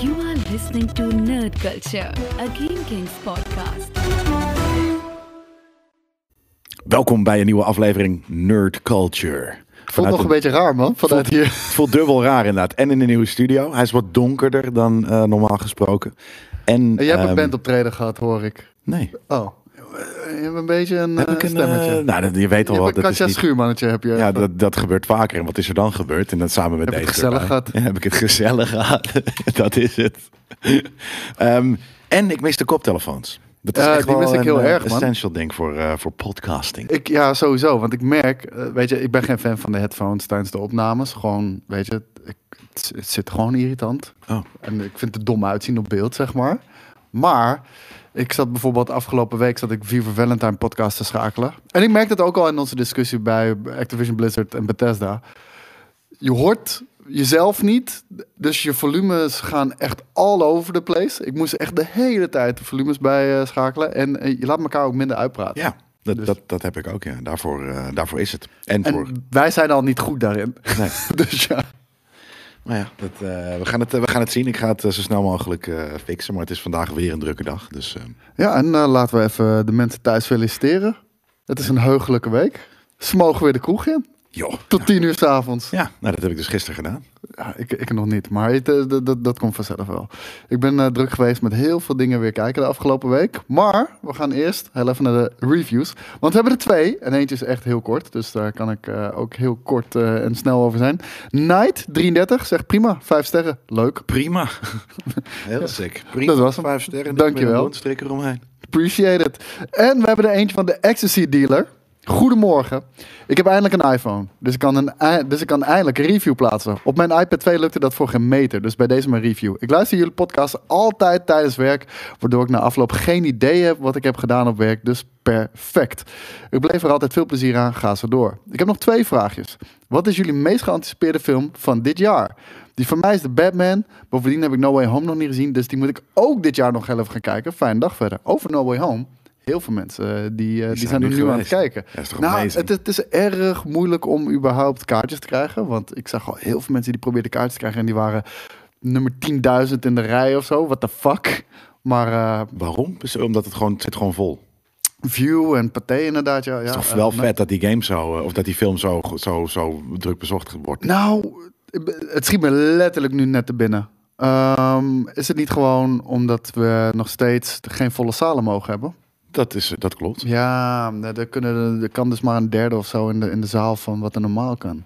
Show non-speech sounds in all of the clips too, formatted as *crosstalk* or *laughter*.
You are listening to Nerd Culture, a Game Kings podcast. Welkom bij een nieuwe aflevering Nerd Culture. Voelt nog een beetje raar, man. Vanuit hier. Het voelt dubbel raar inderdaad. En in een nieuwe studio. Hij is wat donkerder dan eh, normaal gesproken. En, En jij hebt een ehm, bandoptreden gehad, hoor ik. Nee. Oh. Je hebt een beetje een, Heb eh, ik een, stemmetje. eh, nou, je weet al wat. een Katja niet, Schuurmannetje heb je. ja, dat, dat gebeurt vaker. En wat is er dan gebeurd? En dat samen met Heb deze het gezellig erbij. gehad? Ja, heb ik het gezellig gehad. *laughs* dat is het. Ehm, en ik mis de koptelefoons. Dat is Ja, echt die mis ik een heel eh, erg, man. essential ding voor, eh, voor podcasting. Ik, ja, sowieso. Want ik merk, eh, weet je, ik ben geen fan van de headphones tijdens de opnames. Gewoon, weet je, ik, het, het zit gewoon irritant. Oh. En ik vind het dom uitzien op beeld, zeg maar. Maar ik zat bijvoorbeeld afgelopen week zat ik Viva Valentine podcast te schakelen. En ik merk dat ook al in onze discussie bij Activision Blizzard en Bethesda. Je hoort jezelf niet, dus je volumes gaan echt all over the place. Ik moest echt de hele tijd de volumes bij eh, schakelen. En eh, je laat elkaar ook minder uitpraten. Ja, dat, Dus- dat, dat heb ik ook. Ja. Daarvoor, eh, daarvoor is het. En, voor... En wij zijn al niet goed daarin. Nee. *laughs* dus ja. Maar ja, dat, eh, we, gaan het, eh, we gaan het zien. Ik ga het eh, zo snel mogelijk eh, fixen. Maar het is vandaag weer een drukke dag. Dus Ja, en eh, laten we even de mensen thuis feliciteren. Het is een heugelijke week. Ze mogen weer de kroeg in. Joh. Tot tien uur s'avonds. Ja, nou, dat heb ik dus gisteren gedaan. Ja, ik, ik nog niet, maar het, eh, dat, dat, dat komt vanzelf wel. Ik ben eh, druk geweest met heel veel dingen weer kijken de afgelopen week. Maar we gaan eerst heel even naar de reviews. Want we hebben er twee. En eentje is echt heel kort. Dus daar kan ik eh, ook heel kort en snel over zijn. Night33 zegt prima, vijf sterren. Leuk. Prima. *laughs* Heel sick. Prima. Dat was hem. Vijf sterren. Dankjewel. Een eromheen. Appreciate it. En we hebben er eentje van de Ecstasy Dealer. Goedemorgen. Ik heb eindelijk een iPhone. Dus ik, kan een, dus ik kan eindelijk een review plaatsen. Op mijn iPad 2 lukte dat voor geen meter. Dus bij deze mijn review. Ik luister jullie podcast altijd tijdens werk. Waardoor ik na afloop geen idee heb wat ik heb gedaan op werk. Dus perfect. Ik bleef er altijd veel plezier aan. Ga zo door. Ik heb nog twee vraagjes. Wat is jullie meest geanticipeerde film van dit jaar? Die van mij is de Batman. Bovendien heb ik No Way Home nog niet gezien. Dus die moet ik ook dit jaar nog heel even gaan kijken. Fijne dag verder. Over No Way Home. Heel veel mensen eh, die, eh, die, zijn zijn er nu aan het kijken. Ja, is toch nou, het, het is erg moeilijk om überhaupt kaartjes te krijgen. Want ik zag al heel veel mensen die probeerden kaartjes te krijgen. En die waren nummer 10.000 in de rij of zo. What the fuck? Maar eh, Waarom? Omdat het gewoon, het zit gewoon vol. View en Pathé inderdaad. Ja, ja, Het is toch wel nou- vet dat die game zo, of dat die film zo, zo, zo druk bezocht wordt. Nou, het schiet me letterlijk nu net te binnen. Ehm, is het niet gewoon omdat we nog steeds geen volle zalen mogen hebben? Dat, is, dat klopt. Ja, er, kunnen, er kan dus maar een derde of zo in de, in de zaal van wat er normaal kan.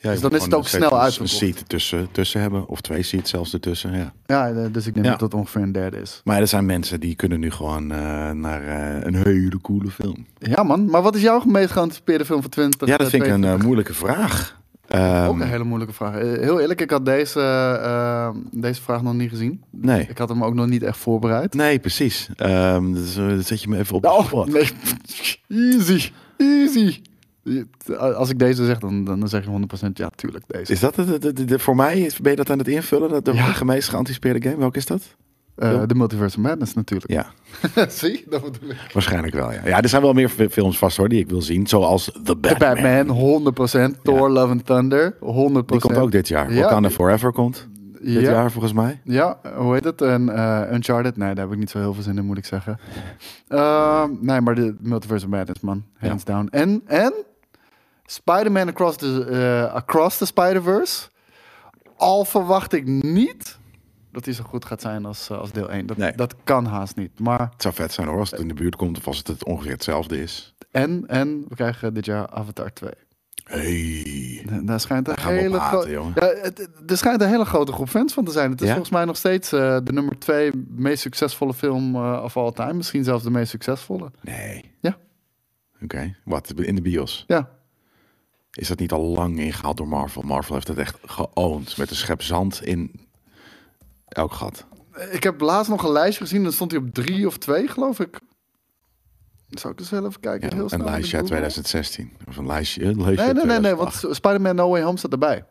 Ja, Dus dan is het ook snel uitverkocht. Een seat tussen, tussen hebben, of twee seats zelfs ertussen. Ja. Ja, eh, dus ik denk Ja. dat het ongeveer een derde is. Maar er zijn mensen die kunnen nu gewoon eh, naar eh, een hele coole film. Ja man, maar wat is jouw meest geanticipeerde film van 20? Ja, dat vind ik een 22? moeilijke vraag. Ehm, Ook een hele moeilijke vraag. Eh, Heel eerlijk, ik had deze, eh, deze vraag nog niet gezien. nee. Ik had hem ook nog niet echt voorbereid. Nee, precies. Ehm dus, dat zet je me even op de Oh, nee. Easy, easy. Als ik deze zeg, dan, dan zeg je 100% ja, tuurlijk deze. Is dat het, voor mij? Ben je dat aan het invullen? Dat de Ja. meest geanticipeerde game? Welke is dat? Eh, De Multiverse of Madness natuurlijk. Ja, *laughs* Zie, dat bedoel ik. waarschijnlijk wel. Ja. ja, er zijn wel meer fi- films vast hoor die ik wil zien. Zoals The The Batman. Batman, 100%. Thor, Love and Thunder, 100%. Die komt ook dit jaar. Ja. Wakanda Forever komt dit ja. jaar volgens mij. Ja, hoe heet het? En eh, Uncharted? Nee, daar heb ik niet zo heel veel zin in, moet ik zeggen. Ehm, nee, maar de Multiverse of Madness, man. Hands down. En, en Spider-Man Across the, eh, Across the Spider-Verse. Al verwacht ik niet dat hij zo goed gaat zijn als, eh, als deel 1. Dat, Nee. dat kan haast niet. Maar, Het zou vet zijn hoor, als het in de buurt komt of als het, het ongeveer hetzelfde is. en, en we krijgen dit jaar Avatar 2. Hey. Daar schijnt een Daar hele grote. Ja, er schijnt een hele grote groep fans van te zijn. Het is Ja? volgens mij nog steeds eh, de nummer twee meest succesvolle film eh of all time. Misschien zelfs de meest succesvolle. Nee. Ja. Oké, wat? In de bios? Ja, Is dat niet al lang ingehaald door Marvel? Marvel heeft het echt geowned met een schep zand in elk gat. ik heb laatst nog een lijstje gezien. Dan stond hij op drie of twee, geloof ik. Zal ik eens wel even kijken? Ja, heel een lijstje uit met Google? 2016. Of een lijstje. Een lijstje Nee, nee, nee, nee. 2008. Want Spider-Man No Way Home staat erbij.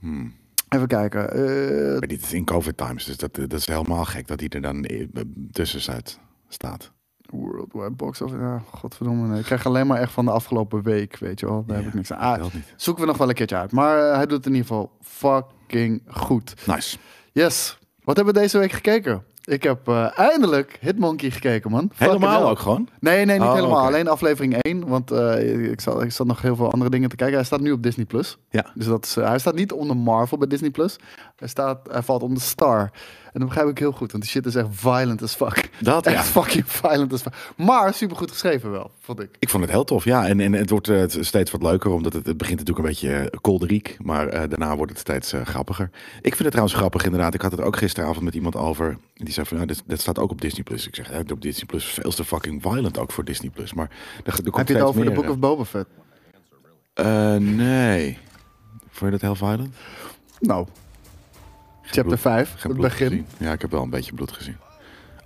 Hmm. Even kijken. eh, Maar dit is in COVID times, dus dat, dat is helemaal gek dat hij er dan eh, tussen staat. staat. Worldwide Box of ja, godverdomme. nee. Ik krijg alleen maar echt van de afgelopen week, weet je wel. Daar heb ik niks aan. Ah, zoeken we nog wel een keertje uit. Maar eh, hij doet het in ieder geval fucking goed. Nice. Yes. Wat hebben we deze week gekeken? Ik heb eh, eindelijk Hitmonkey gekeken, man. Helemaal ook gewoon? Nee, nee, niet Oh, helemaal. Alleen aflevering 1. Want eh, ik, zat, ik zat nog heel veel andere dingen te kijken. Hij staat nu op Disney+. Plus. Ja. Dus dat is, eh, hij staat niet onder Marvel bij Disney+. Plus. Hij, staat, hij valt onder Star. En dat begrijp ik heel goed. Want die shit is echt violent as fuck. Dat, Echt ja. fucking violent as fuck. Maar supergoed geschreven wel, vond ik. Ik vond het heel tof, ja. En, en het wordt eh, steeds wat leuker, omdat het, het begint natuurlijk een beetje uh, kolderiek. Maar eh, daarna wordt het steeds eh, grappiger. Ik vind het trouwens grappig, inderdaad. Ik had het ook gisteravond met iemand over. Die zei van, ja, dit, dit staat ook op Disney+. Plus. Ik zeg, ja, op Disney Plus veel te fucking violent ook voor Disney+. Plus. Maar er, er komt Heb je het over de Book eh. of Boba Fett? Eh, nee. Vond je dat heel violent? Nou, chapter bloed- 5, geen het bloed begin. gezien. Ja, ik heb wel een beetje bloed gezien.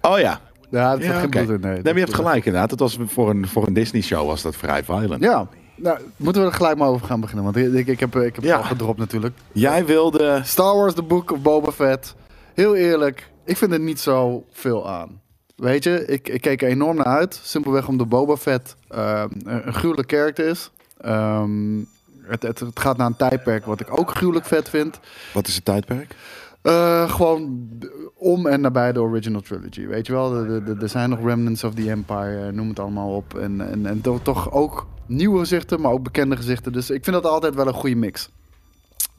Oh ja. Ja, het Ja, geen bloed in. Nee, Nee, maar je hebt gelijk inderdaad. Het was voor een, voor een Disney show was dat vrij violent. Ja, nou, moeten we er gelijk maar over gaan beginnen. Want ik, ik, heb, ik heb Ja. het al gedropt natuurlijk. Jij wilde... Star Wars The Book of Boba Fett. Heel eerlijk, ik vind er niet zo veel aan. Weet je, ik, ik keek er enorm naar uit. Simpelweg omdat Boba Fett ehm, een, een gruwelijk karakter is. Ehm, het, het, het gaat naar een tijdperk wat ik ook gruwelijk vet vind. Wat is het tijdperk? Eh, gewoon om en nabij de original trilogy. Weet je wel, er zijn nog remnants of the empire, noem het allemaal op. En, en, en to- toch ook nieuwe gezichten, maar ook bekende gezichten. Dus ik vind dat altijd wel een goede mix.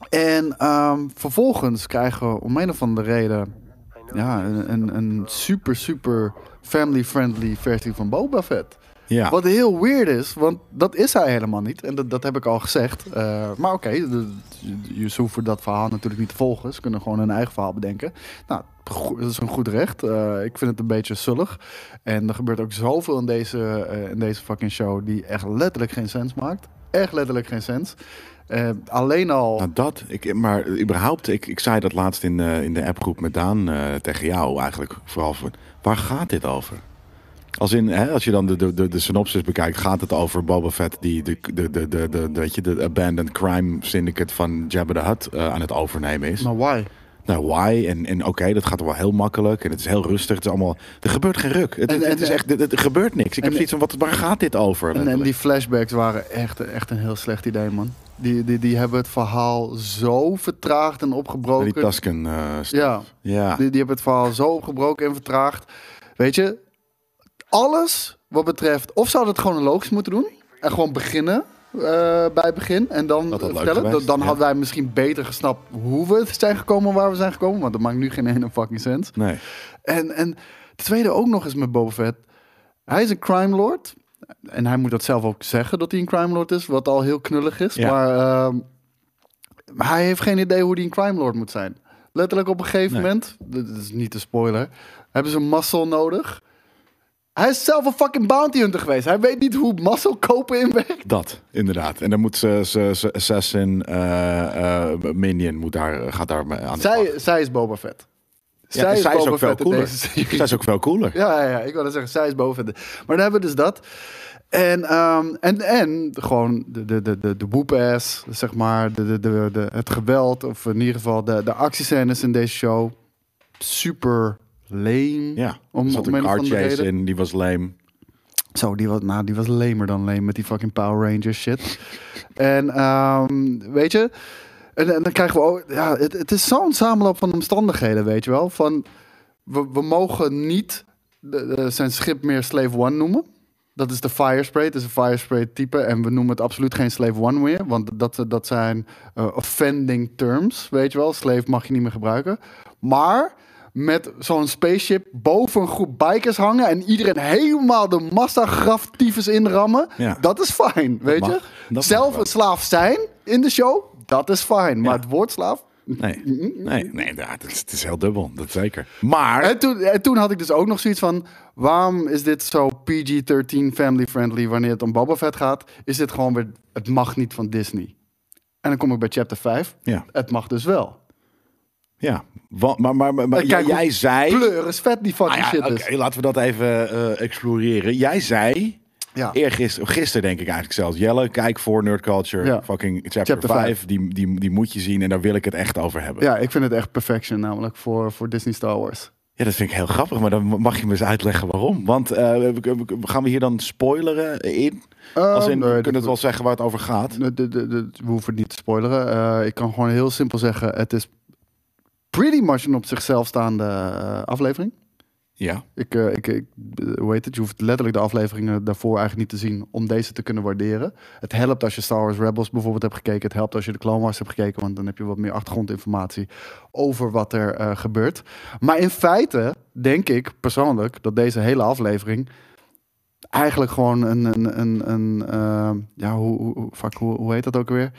En ehm, vervolgens krijgen we om een of andere reden ja, een, een, een super, super family-friendly versie van Boba Fett. Ja. Wat heel weird is, want dat is hij helemaal niet. En dat, dat heb ik al gezegd. Eh, maar oké, de- je hoeven dat verhaal natuurlijk niet te volgen. Ze kunnen gewoon hun eigen verhaal bedenken. Nou, dat is een goed recht. Eh, ik vind het een beetje zullig. En er gebeurt ook zoveel in deze, eh, in deze fucking show die echt letterlijk geen sens maakt. Echt letterlijk geen sens. Alleen al... Nou, dat. Ik, maar überhaupt, ik, ik zei dat laatst in, in de appgroep met Daan tegen jou eigenlijk. Vooral voor, waar gaat dit over? Als, in, hè, als je dan de, de, de, de synopsis bekijkt, gaat het over Boba Fett die de, de, de, de, de, weet je, de abandoned crime syndicate van Jabba the Hutt eh, aan het overnemen is. maar why? Nou, why? En, en oké, dat gaat wel heel makkelijk. En het is heel rustig. Het is allemaal, er gebeurt geen ruk. Het, En- het is echt, er, er gebeurt niks. Ik heb zoiets van, wat, waar gaat dit over? En, die flashbacks waren echt, echt een heel slecht idee, man. Die, die, die hebben het verhaal zo vertraagd en opgebroken. die Tusken eh, stuff. ja, ja. Die, die hebben het verhaal zo opgebroken en vertraagd. Weet je, alles wat betreft... Of zouden het chronologisch moeten doen. En gewoon beginnen eh, bij het begin. En dan Dat vertellen. geweest, Dan ja. hadden wij misschien beter gesnapt hoe we zijn gekomen waar we zijn gekomen. Want dat maakt nu geen ene fucking sens. Nee. En, en de tweede ook nog eens met Boba Fett. Hij is een crime lord. En hij moet dat zelf ook zeggen dat hij een crime lord is. Wat al heel knullig is. Ja. Maar ehm, hij heeft geen idee hoe hij een crime lord moet zijn. Letterlijk op een gegeven Nee. moment, dit is niet te spoiler, hebben ze een muscle nodig. Hij is zelf een fucking bounty hunter geweest. Hij weet niet hoe muscle kopen in werkt. Dat, inderdaad. En dan moet ze, ze, ze assassin eh, eh, minion moet daar, gaat daar aan de slag. Zij, zij is Boba Fett. Ja, zij is ook veel Fett cooler. *laughs* Zij is ook veel cooler. Ja, ja, ja, ik wilde zeggen, zij is boven. de- Maar dan hebben we dus dat. En, ehm, en, en gewoon de, de, de, de, de zeg maar, de, de, de, de, het geweld, of in ieder geval de, de actiescènes in deze show. Super lame. Ja, Om- er zat om een car chase in, die was lame. Zo, die was, nou, die was lamer dan lame met die fucking Power Rangers shit. en ehm, weet je, en, en dan krijgen we ook, ja, het, het is zo'n samenloop van omstandigheden, weet je wel. Van, we, we mogen niet de, de- zijn schip meer Slave One noemen. Dat is de Firespray, het is een Firespray type. En we noemen het absoluut geen Slave One meer. Want dat, dat zijn eh, offending terms, weet je wel. Slave mag je niet meer gebruiken. Maar met zo'n spaceship boven een groep bikers hangen... en iedereen helemaal de massagraf tyfus inrammen... Ja. dat is fijn, weet mag. je. Dat Zelf een slaaf zijn in de show, dat is fijn. Maar Ja. het woord slaaf... Nee, nee, nee het, is, het is heel dubbel. Dat zeker. Maar, En toen, en toen had ik dus ook nog zoiets van... waarom is dit zo PG-13 family-friendly wanneer het om Boba Fett gaat? Is dit gewoon weer... het mag niet van Disney. En dan kom ik bij chapter 5. ja, Het mag dus wel. Ja. Maar, maar, maar, maar En kijk jij, zei... Pleur is vet die fucking Ah ja, shit Oké, laten we dat even eh, exploreren. Jij zei, Ja. eergisteren, gisteren denk ik eigenlijk zelfs, Jelle, kijk voor Nerd Culture, Ja. fucking chapter, Chapter 5, die, die, die moet je zien en daar wil ik het echt over hebben. ja, ik vind het echt perfection namelijk voor, voor Disney Star Wars. Ja, dat vind ik heel grappig, maar dan mag je me eens uitleggen waarom. Want eh, gaan we hier dan spoileren in? Als in, we nee, kunnen het wel zeggen waar het over gaat. de- de- de- de- we hoeven het niet te spoileren. Eh, ik kan gewoon heel simpel zeggen, het is pretty much een op zichzelf staande eh, aflevering. Ja. Ik, eh, ik, ik, eh, hoe heet het? Je hoeft letterlijk de afleveringen daarvoor eigenlijk niet te zien om deze te kunnen waarderen. Het helpt als je Star Wars Rebels bijvoorbeeld hebt gekeken. Het helpt als je de Clone Wars hebt gekeken, want dan heb je wat meer achtergrondinformatie over wat er gebeurt. Maar in feite denk ik persoonlijk dat deze hele aflevering eigenlijk gewoon een, een, een, een ja, hoe, hoe, hoe- fuck, hoe, hoe heet dat ook weer?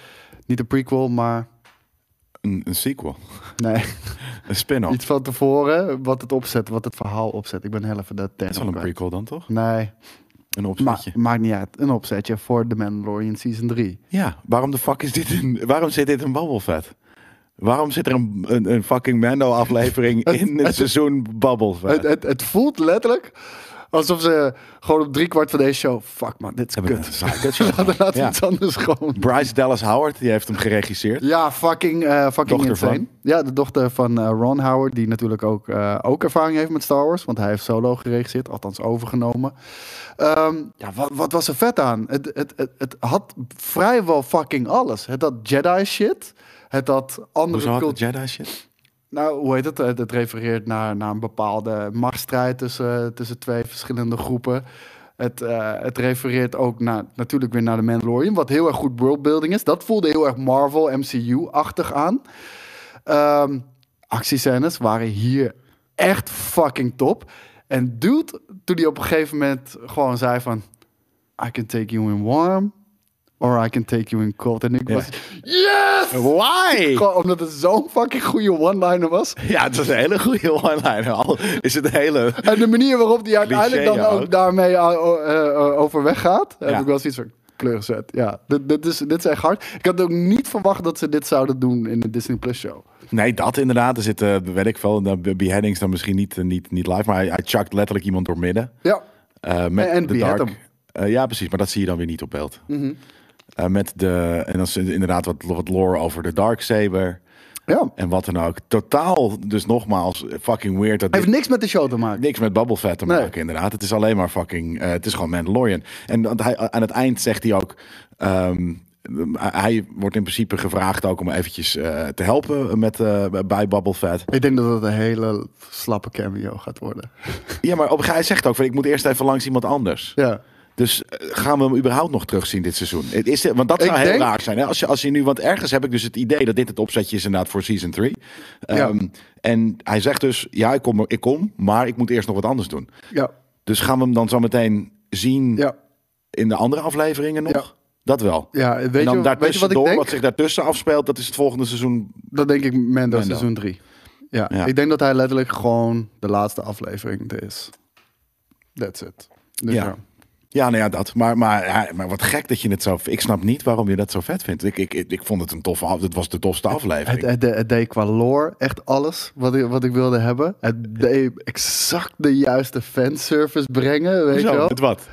Niet een prequel, maar Een, een sequel. nee, *laughs* Een spin-off. iets van tevoren wat het opzet, wat het verhaal opzet. Ik ben heel even de term Dat is wel een prequel dan toch? Nee, Een Ma opzetje. maakt niet uit. Een opzetje voor The Mandalorian Season 3. Ja, waarom de fuck is dit een... Waarom zit dit in Bubble Fett? Waarom zit er een, een, een fucking Mando-aflevering *laughs* in het seizoen Bubble Het, het, het voelt letterlijk alsof ze gewoon op driekwart van deze show... Fuck man, dit is Hebben kut. *laughs* Laten Ja. iets anders gewoon... Bryce Dallas Howard, die heeft hem geregisseerd. Ja, fucking, eh fucking Dochter insane. van? Ja, de dochter van eh, Ron Howard, die natuurlijk ook, eh, ook ervaring heeft met Star Wars. Want hij heeft solo geregisseerd, althans overgenomen. Ehm, ja, wat, wat was er vet aan? Het, het, het, het had vrijwel fucking alles. Het had Jedi shit. Het had andere Hoezo had cult- het Jedi shit? Nou, hoe heet het? Het, het refereert naar, naar een bepaalde machtsstrijd tussen, tussen twee verschillende groepen. Het, eh, het refereert ook naar, natuurlijk weer naar de Mandalorian, wat heel erg goed worldbuilding is. Dat voelde heel erg Marvel, MCU-achtig aan. Ehm actiescènes waren hier echt fucking top. En dude, toen hij op een gegeven moment gewoon zei van... I can take you in warm, or I can take you in cold. En ik was, yes! Why? Gewoon omdat het zo'n fucking goede one-liner was. Ja, het was een hele goede one-liner. Al is het een hele... En de manier waarop hij uiteindelijk dan ook daarmee uh, uh, uh, overweg gaat, heb ik wel zoiets van kleurgezet. Ja, dit, dit, is, dit is echt hard. Ik had ook niet verwacht dat ze dit zouden doen in de Disney Plus show. Nee, dat inderdaad. Er zitten, weet ik veel, beheadings dan misschien niet, niet, niet live. Maar hij, hij chuckt letterlijk iemand door midden. Ja, Eh, met En- en de dark. hem. Eh, ja, precies. Maar dat zie je dan weer niet op beeld. Mhm. Eh, met de, en dan is inderdaad wat, wat lore over de Darksaber. ja. En wat dan ook. Totaal, dus nogmaals, fucking weird. Dat Heeft dit niks met de show te maken. niks met Bubble te Nee. maken, inderdaad. Het is alleen maar fucking, eh, het is gewoon Mandalorian. En dat hij, aan het eind zegt hij ook, ehm, hij wordt in principe gevraagd ook om eventjes eh, te helpen met, bij Bubble. Ik denk dat het een hele slappe cameo gaat worden. Ja, maar op, hij zegt ook, van, ik moet eerst even langs iemand anders. Ja. Dus eh, gaan we hem überhaupt nog terugzien dit seizoen? Het Is, want dat Ik zou heel denk- raar zijn. Hè? Als, je, als je nu, want ergens heb ik dus het idee dat dit het opzetje is inderdaad voor season 3. Ja. En hij zegt dus, ja, ik kom, ik kom, maar ik moet eerst nog wat anders doen. Ja. Dus gaan we hem dan zo meteen zien Ja. in de andere afleveringen nog? Ja. Dat wel. Ja, weet, en dan je, weet je wat ik daartussendoor, denk? wat zich daartussen afspeelt, dat is het volgende seizoen. Dat denk ik Mando, Mando. seizoen 3. Ja. Ja. ik denk dat hij letterlijk gewoon de laatste aflevering is. That's it. Dus Ja. Ja. Nou ja, dat. Maar, maar, ja, maar wat gek dat je het zo... Ik snap niet waarom je dat zo vet vindt. Ik, ik, ik, vond het een toffe af. Het was de tofste aflevering. Het, het, het deed qua lore echt alles wat ik, wat ik wilde hebben. Het deed exact de juiste fanservice brengen, weet Zo, je wel. het wat?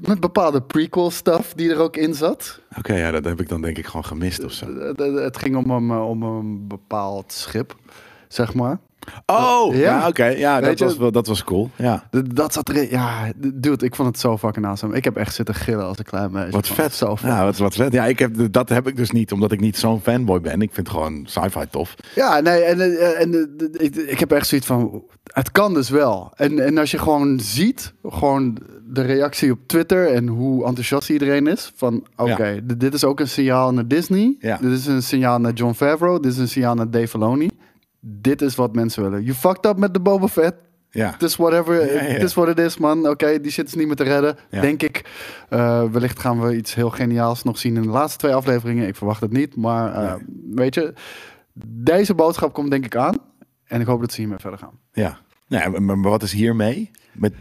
Met bepaalde prequel stuff die er ook in zat. Oké, ja, dat heb ik dan denk ik gewoon gemist of zo. Het, het- het ging om een, om een bepaald schip, zeg maar. Oh, Ja. oké. Ja, Weet dat je- was, dat was cool. Ja. Dat zat erin. Ja, dude, ik vond het zo fucking awesome. Ik heb echt zitten gillen als een klein meisje. Wat vet. Zo vet. Ja, wat, wat vet. Ja, ik heb, dat heb ik dus niet, omdat ik niet zo'n fanboy ben. Ik vind gewoon sci-fi tof. Ja, nee, en, eh, en eh, ik, ik heb echt zoiets van, het kan dus wel. En, en als je gewoon ziet, gewoon de reactie op Twitter en hoe enthousiast iedereen is, van oké, Ja. dit is ook een signaal naar Disney, Ja. dit is een signaal naar John Favreau, dit is een signaal naar Dave Filoni. Dit is wat mensen willen. You fucked up met de Boba Fett. Ja. Het is whatever, Ja, ja. het is what it is, man. Oké, die shit is niet meer te redden, denk ik. Eh, wellicht gaan we iets heel geniaals nog zien in de laatste twee afleveringen. Ik verwacht het niet, maar eh, weet je, deze boodschap komt denk ik aan. En ik hoop dat ze hiermee verder gaan. Ja. Nee, maar, wat is hiermee? Met,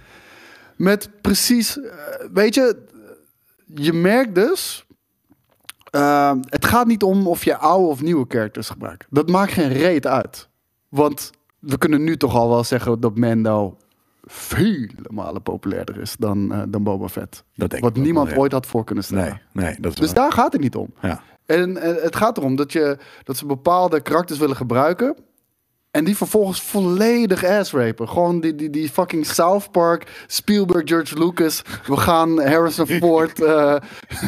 Met precies, eh, weet je, je merkt dus, het gaat niet om of je oude of nieuwe characters gebruikt. Dat maakt geen reet uit. Want we kunnen nu toch al wel zeggen dat Mando vele malen populairder is dan, eh, dan Boba Fett. dat denk Wat ik wel, niemand ja. ooit had voor kunnen stellen. Nee, nee, dat is Dus waar. daar gaat het niet om. Ja. En, en het gaat erom dat, je, dat ze bepaalde karakters willen gebruiken. En die vervolgens volledig ass-rapen. Gewoon die, die, die fucking South Park, Spielberg, George Lucas. We gaan Harrison *laughs* Ford, eh,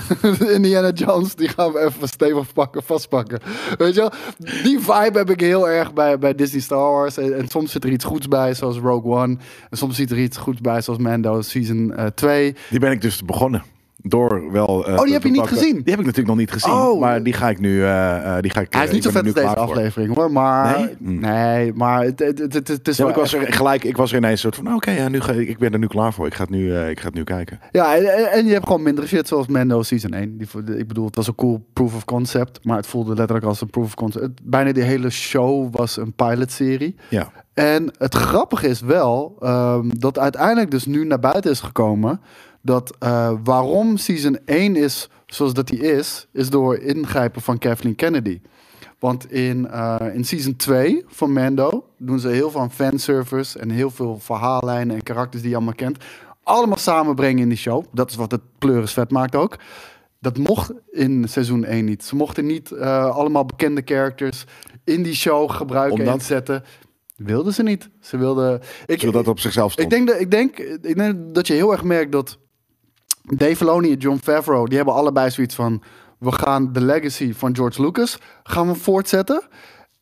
*laughs* Indiana Jones, die gaan we even stevig pakken, vastpakken. Weet je wel? Die vibe heb ik heel erg bij, bij Disney Star Wars. En, en soms zit er iets goeds bij, zoals Rogue One. En soms zit er iets goeds bij, zoals Mando Season eh, 2. Die ben ik dus begonnen. Door wel. eh, Oh, die heb je niet gezien? Die heb ik natuurlijk nog niet gezien. Oh. Maar die ga ik nu. eh, eh, die ga ik, Hij is niet zo vet als nu deze aflevering hoor, maar... Nee? Hm. Nee, maar het, het, het, is Ja, wel ik was er gelijk. Ik was er ineens soort van. Oké, ja, nu ga ik. Ik ben er nu klaar voor. Ik ga het nu. eh, ik ga het nu kijken. Ja, en, en je hebt gewoon minder shit zoals Mando Season 1. Die, ik bedoel, het was een cool proof of concept, maar het voelde letterlijk als een proof of concept. Het- bijna die hele show was een pilotserie. Ja. En het grappige is wel ehm, dat uiteindelijk dus nu naar buiten is gekomen dat eh, waarom Season 1 is zoals dat die is, is door ingrijpen van Kathleen Kennedy. Want in, eh, in season 2 van Mando doen ze heel veel aan fanservice en heel veel verhaallijnen en karakters die je allemaal kent. Allemaal samenbrengen in die show. Dat is wat het pleuris vet maakt ook. Dat mocht in seizoen 1 niet. Ze mochten niet eh, allemaal bekende characters in die show gebruiken en zetten. Wilden ze niet. Ze wilden. Ik, Zodat het op zichzelf stond. ik denk, dat, ik, denk, ik denk dat je heel erg merkt dat Dave Filoni en John Favreau, die hebben allebei zoiets van, we gaan de legacy van George Lucas gaan we voortzetten.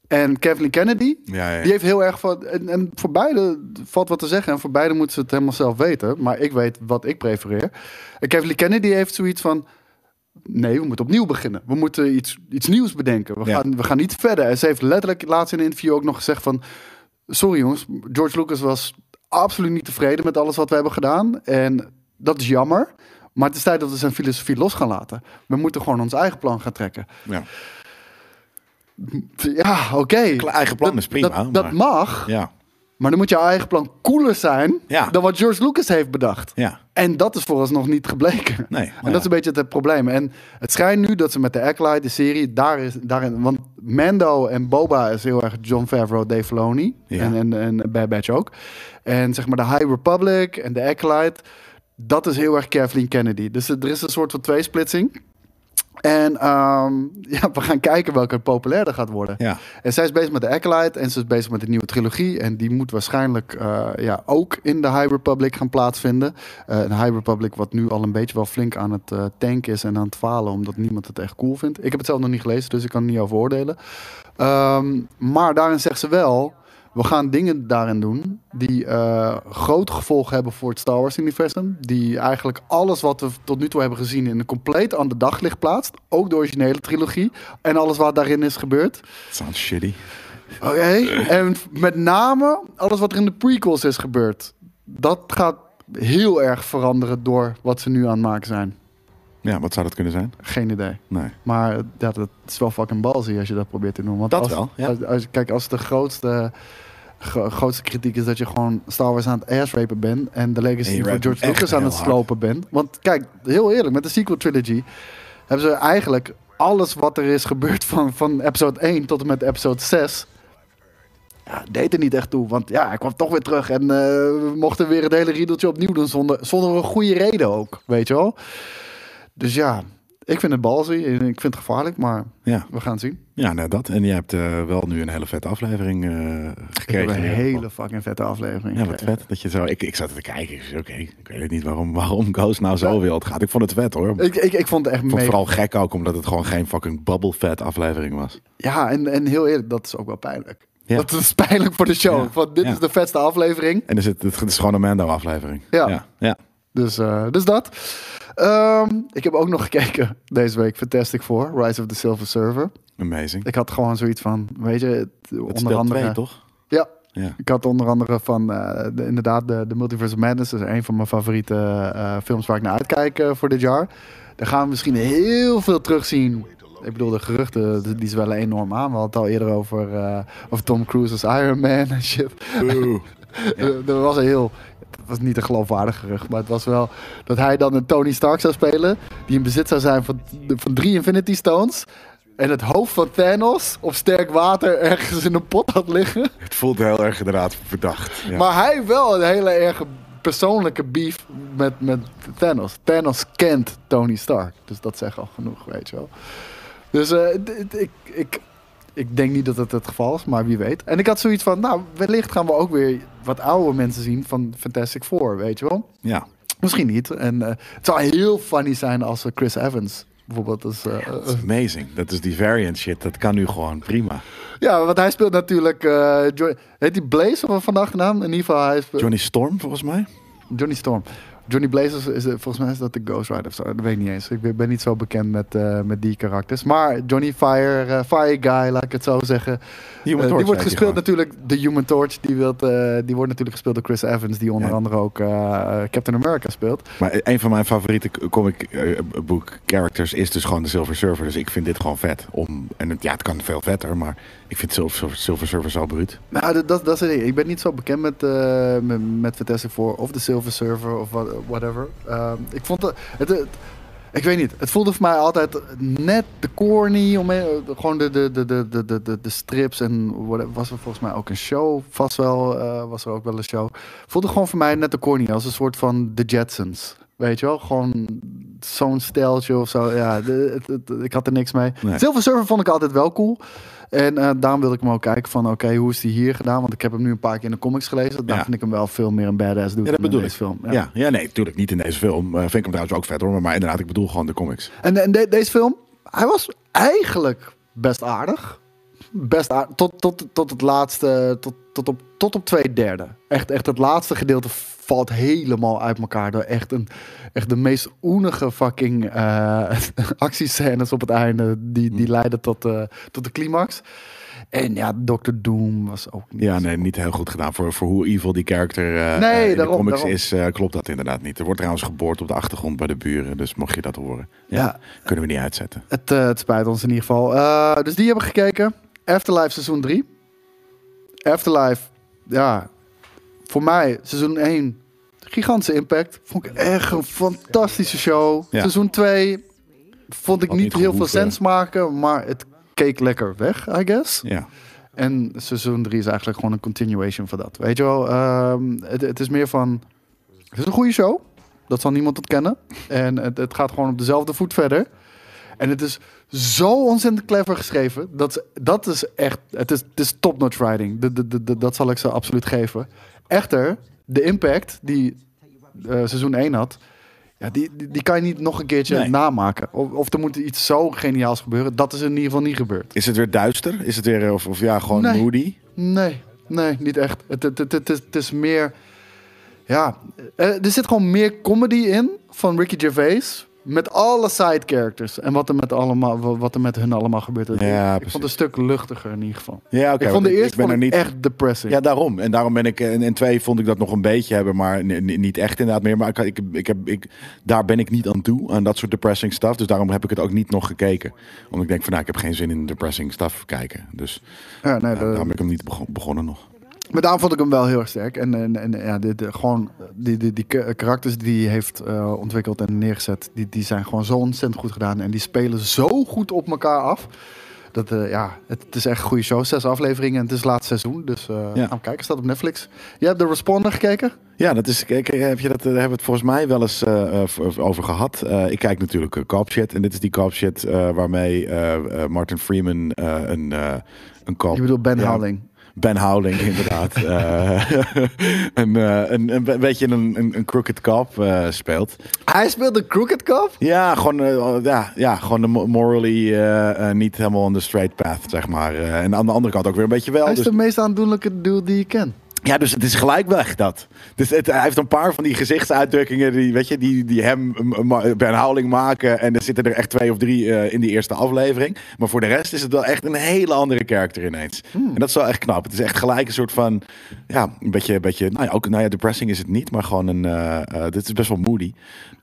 En Kathleen Kennedy, Ja, ja. die heeft heel erg van, en, en voor beide valt wat te zeggen en voor beide moeten ze het helemaal zelf weten. Maar ik weet wat ik prefereer. En Kathleen Kennedy heeft zoiets van, Nee, we moeten opnieuw beginnen. We moeten iets, iets nieuws bedenken. We, Ja. gaan, we gaan niet verder. En ze heeft letterlijk laatst in een interview ook nog gezegd van... Sorry jongens, George Lucas was absoluut niet tevreden met alles wat we hebben gedaan. En dat is jammer. Maar het is tijd dat we zijn filosofie los gaan laten. We moeten gewoon ons eigen plan gaan trekken. Ja. Ja, oké. Eigen plan Dat- is prima, Dat, mag. Ja. Maar dan moet jouw eigen plan cooler zijn Ja. dan wat George Lucas heeft bedacht. Ja. En dat is vooralsnog niet gebleken. Nee, en maar dat is een beetje het probleem. En het schijnt nu dat ze met de Acolyte, de serie, daar is, daarin... Want Mando en Boba is heel erg John Favreau, Dave Filoni. En, en, en Bad Batch ook. En zeg maar de High Republic en de Acolyte... Dat is heel erg Kathleen Kennedy. Dus er is een soort van tweesplitsing. En ehm, *laughs* ja, we gaan kijken welke populairder gaat worden. Ja. En zij is bezig met de Acolyte en ze is bezig met de nieuwe trilogie. En die moet waarschijnlijk eh, ja, ook in de High Republic gaan plaatsvinden. Eh, een High Republic wat nu al een beetje wel flink aan het eh tanken is en aan het falen. Omdat niemand het echt cool vindt. Ik heb het zelf nog niet gelezen, dus ik kan er niet over oordelen. Ehm, maar daarin zegt ze wel... We gaan dingen daarin doen die eh, grote gevolgen hebben voor het Star Wars-universum. Die eigenlijk alles wat we tot nu toe hebben gezien in een compleet ander daglicht plaatst. Ook de originele trilogie en alles wat daarin is gebeurd. Sounds shitty. Oké. En met name alles wat er in de prequels is gebeurd. Dat gaat heel erg veranderen door wat ze nu aan het maken zijn. Ja, wat zou dat kunnen zijn? Geen idee. Nee. Maar ja, dat is wel fucking balzie als je dat probeert te doen. Want Dat als, wel, ja. als, als- kijk, als de grootste, gro- grootste kritiek is dat je gewoon Star Wars aan het ass-rapen bent... en de legacy van George Lucas aan het slopen bent. Want kijk, heel eerlijk, met de sequel trilogy... hebben ze eigenlijk alles wat er is gebeurd van, van episode 1 tot en met episode 6... Ja, deed er niet echt toe. Want ja, hij kwam toch weer terug. En eh, we mochten weer het hele riedeltje opnieuw doen. Zonder, zonder een goede reden ook. Weet je wel? Dus ja, ik vind het balzie. En ik vind het gevaarlijk. Maar Ja, we gaan het zien. ja nou dat. En je hebt eh, wel nu een hele vette aflevering eh, Ik gekregen. heb een geval. hele fucking vette aflevering. Ja, wat gekregen. vet dat je zo. Ik, ik zat te kijken. Ik Oké, ik weet niet waarom, waarom Ghost nou zo wild gaat. Ik vond het vet hoor. Ik Ik, ik, ik vond het echt vond het mega. vooral gek ook, omdat het gewoon geen fucking bubble fat aflevering was. Ja, en, en heel eerlijk, dat is ook wel pijnlijk. Ja. Dat is pijnlijk voor de show. Want dit is de vetste aflevering. En is het, het is gewoon een Mando aflevering. Ja. ja. Dus, eh, dus dat. Ehm, ik heb ook nog gekeken deze week Fantastic Four, Rise of the Silver Surfer. Amazing. Ik had gewoon zoiets van, weet je, het- Het onder andere... twee, toch? Ja, Ja. Ik had onder andere van, eh, de, inderdaad, de, de Multiverse of Madness. Dat is een van mijn favoriete eh, films waar ik naar uitkijk voor dit jaar. Daar gaan we misschien heel veel terugzien. Ik bedoel, de geruchten, die- zwellen enorm aan. We hadden het al eerder over, eh, over Tom Cruise als Iron Man en shit. *laughs* Er was een heel... Het was niet een geloofwaardig gerucht, maar het was wel dat hij dan een Tony Stark zou spelen. Die in bezit zou zijn van, van drie Infinity Stones. En het hoofd van Thanos op sterk water ergens in een pot had liggen. Het voelt heel erg inderdaad verdacht. Ja. Maar hij wel een hele erg persoonlijke beef met, met Thanos. Thanos kent Tony Stark. Dus dat zegt al genoeg, weet je wel. Dus eh, ik, ik, ik denk niet dat het het geval is, maar wie weet. En ik had zoiets van, nou, wellicht gaan we ook weer wat oude mensen zien van Fantastic Four, weet je wel. Ja. Misschien niet. En eh, het zou heel funny zijn als eh, Chris Evans bijvoorbeeld. Eh, Dat is amazing. Dat is die variant shit. Dat kan nu gewoon prima. ja, want hij speelt natuurlijk... Jo- heet die Blaze of van de achternaam? In ieder geval, hij speelt... Johnny Storm, volgens mij. Johnny Storm. Johnny Blaze is, is, volgens mij is dat de Ghost Rider of zo. Dat weet ik niet eens. Ik ben, niet zo bekend met, eh, met die karakters. Maar Johnny Fire, eh, Fire Guy, laat ik het zo zeggen. Eh, die wordt gespeeld natuurlijk, de Human Torch. Die, wilt, eh, die wordt natuurlijk gespeeld door Chris Evans. Die onder Ja. andere ook eh, Captain America speelt. Maar een van mijn favoriete comic eh, book characters is dus gewoon de Silver Surfer. Dus ik vind dit gewoon vet. Om, en het, ja, het kan veel vetter, maar ik vind Silver, Silver, Surfer zo bruut. Nou, dat, dat, dat is het. Ik ben niet zo bekend met, eh met, met Fantastic Four of de Silver Surfer of what- whatever. Ehm, ik vond het, het, het- Ik weet niet. Het voelde voor mij altijd net te corny. Om, gewoon de, de, de, de, de, de, de strips en what- was er volgens mij ook een show. Vast wel eh, was er ook wel een show. Voelde gewoon voor mij net te corny. Als een soort van The Jetsons. Weet je wel? Gewoon zo'n steltje of zo. Ja, de- ik had er niks mee. Nee. Silver Surfer vond ik altijd wel cool. En eh, daarom wilde ik hem ook kijken van, oké, hoe is die hier gedaan? Want ik heb hem nu een paar keer in de comics gelezen. Daar Ja. vind ik hem wel veel meer een badass doen Ja, dat in bedoel deze ik. film. Ja. Ja, ja, nee, natuurlijk niet in deze film. Eh, vind ik hem trouwens ook vet hoor. Maar inderdaad, ik bedoel gewoon de comics. En, en de- deze film, hij was eigenlijk best aardig. Best aardig. Tot, tot, tot het laatste, tot, tot, op, tot op twee derde. Echt, echt het laatste gedeelte valt helemaal uit elkaar. Door echt, een, echt de meest oenige fucking eh *laughs* actiescènes op het einde. Die, die leiden tot, eh, tot de climax. En ja, Dr. Doom was ook niet Ja, nee, niet heel goed gedaan. Voor, voor hoe evil die character eh, Nee, in daarom, de comics daarom. is, klopt dat inderdaad niet. Er wordt trouwens geboord op de achtergrond bij de buren. Dus mocht je dat horen, ja, Ja. kunnen we niet uitzetten. Het, het spijt ons in ieder geval. Dus die hebben gekeken. Afterlife seizoen 3. Afterlife, ja, voor mij seizoen 1, gigantische impact. Vond ik echt een fantastische show. Ja. Seizoen 2 vond ik niet, niet heel veel sens maken, maar het keek lekker weg, I guess. Ja, En seizoen 3 is eigenlijk gewoon een continuation van dat. Weet je wel, ehm, het, het is meer van... Het is een goede show. Dat zal niemand ontkennen. En het, het gaat gewoon op dezelfde voet verder. En het is zo ontzettend clever geschreven. Dat, is- dat is echt... Het is, het is top-notch writing. De, de, de, de- dat zal ik ze absoluut geven. Echter, de impact die eh, seizoen 1 had... Ja, die, die, die kan je niet nog een keertje Nee. namaken. Of, of er moet iets zo geniaals gebeuren. Dat is in ieder geval niet gebeurd. Is het weer duister? Is het weer, of, of ja, gewoon Nee. moody? Nee, nee, niet echt. Het, het, het, het is meer. Ja, eh, er zit gewoon meer comedy in van Ricky Gervais. Met alle side characters. En wat er met, allemaal, wa- wat er met hun allemaal gebeurt. Ja, ik precies. vond het een stuk luchtiger in ieder geval. Ja, ik vond de eerste vond er niet. echt depressing. Ja, daarom. En daarom ben ik. En, en twee vond ik dat nog een beetje hebben, maar ni- ni- niet echt inderdaad meer. Maar ik, ik, ik heb, ik, daar ben ik niet aan toe, aan dat soort depressing stuff. Dus daarom heb ik het ook niet nog gekeken. Omdat ik denk van, nou, ik heb geen zin in depressing stuff kijken. Dus Ja, nee, de- daarom heb ik hem niet bego- begonnen nog. Maar daarom vond ik hem wel heel erg sterk. En, en, en ja, de, de, gewoon die, die, die ka- karakters die hij heeft eh, ontwikkeld en neergezet, die, die zijn gewoon zo ontzettend goed gedaan. En die spelen zo goed op elkaar af. Dat, eh, ja, het, het is echt een goede show. Zes afleveringen en het is het laatste seizoen. Dus eh Ja. gaan we kijken. Staat op Netflix. Je hebt de Responder gekeken? Ja, dat is, kijk, heb je dat, daar hebben we het volgens mij wel eens eh, eh, over gehad. Eh, ik kijk natuurlijk uh, Cop Shit. En dit is die Cop Shit eh, waarmee eh, eh, Martin Freeman eh, een, eh een cop... Je bedoelt Ben Ja. Ben Howling, inderdaad. *laughs* Eh, *laughs* een, eh, een, een beetje een, een, een crooked cop eh, speelt. Hij speelt de Crooked Cop? Ja, gewoon, ja, ja, gewoon de mo- morally niet helemaal on the straight path, zeg maar. En aan de andere kant ook weer een beetje wel. Hij is Dus, de meest aandoenlijke dude die je kent. Ja, dus het is gelijk weg, dat. Dus het, hij heeft een paar van die gezichtsuitdrukkingen die, weet je, die, die hem Ben Howling maken. En er zitten er echt twee of drie eh, in die eerste aflevering. Maar voor de rest is het wel echt een hele andere karakter ineens. En dat is wel echt knap. Het is echt gelijk een soort van, ja, een beetje, een beetje nou ja, ook, nou ja, depressing is het niet, maar gewoon een, eh, eh, dit is best wel moody.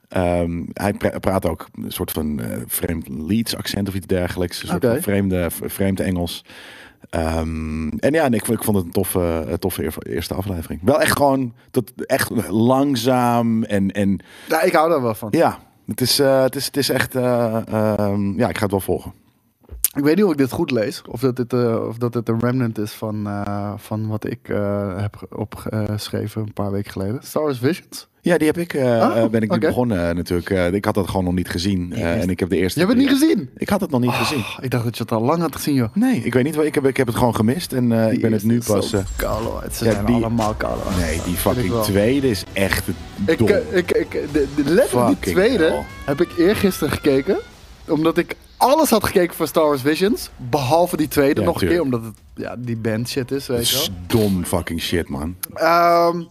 Ehm, hij pra- praat ook een soort van vreemd Leeds accent of iets dergelijks. Een soort van vreemde, vreemd Engels. Ehm, en ja, en ik, vond- ik vond het een toffe, een toffe eer- eerste aflevering. Wel echt gewoon echt langzaam en, en Ja, ik hou daar wel van. ja, het is, eh, het is, het is echt, eh, ehm, ja, ik ga het wel volgen. Ik weet niet of ik dit goed lees. Of dat dit, eh, of dat dit een remnant is van, eh, van wat ik eh, heb opgeschreven een paar weken geleden. Star Wars Visions. Ja, die heb ik, Oh, ben ik nu begonnen natuurlijk. Ik had dat gewoon nog niet gezien. en ik heb de eerste... Je hebt het niet gezien? Ik had het nog niet gezien. Oh, ik dacht dat je het al lang had gezien, joh. Nee, ik weet niet. Ik heb, ik heb het gewoon gemist. En ik ben het nu pas... zo. Ze ja, zijn die- allemaal hoor. nee, die ik fucking tweede is echt Ik, dom. eh, ik, ik, de, de, letterlijk die tweede hell. heb ik eergisteren gekeken. Omdat ik alles had gekeken van Star Wars Visions. Behalve die tweede Ja, nog een keer. Omdat het ja, die band shit is, weet is dom fucking shit, man. Ehm,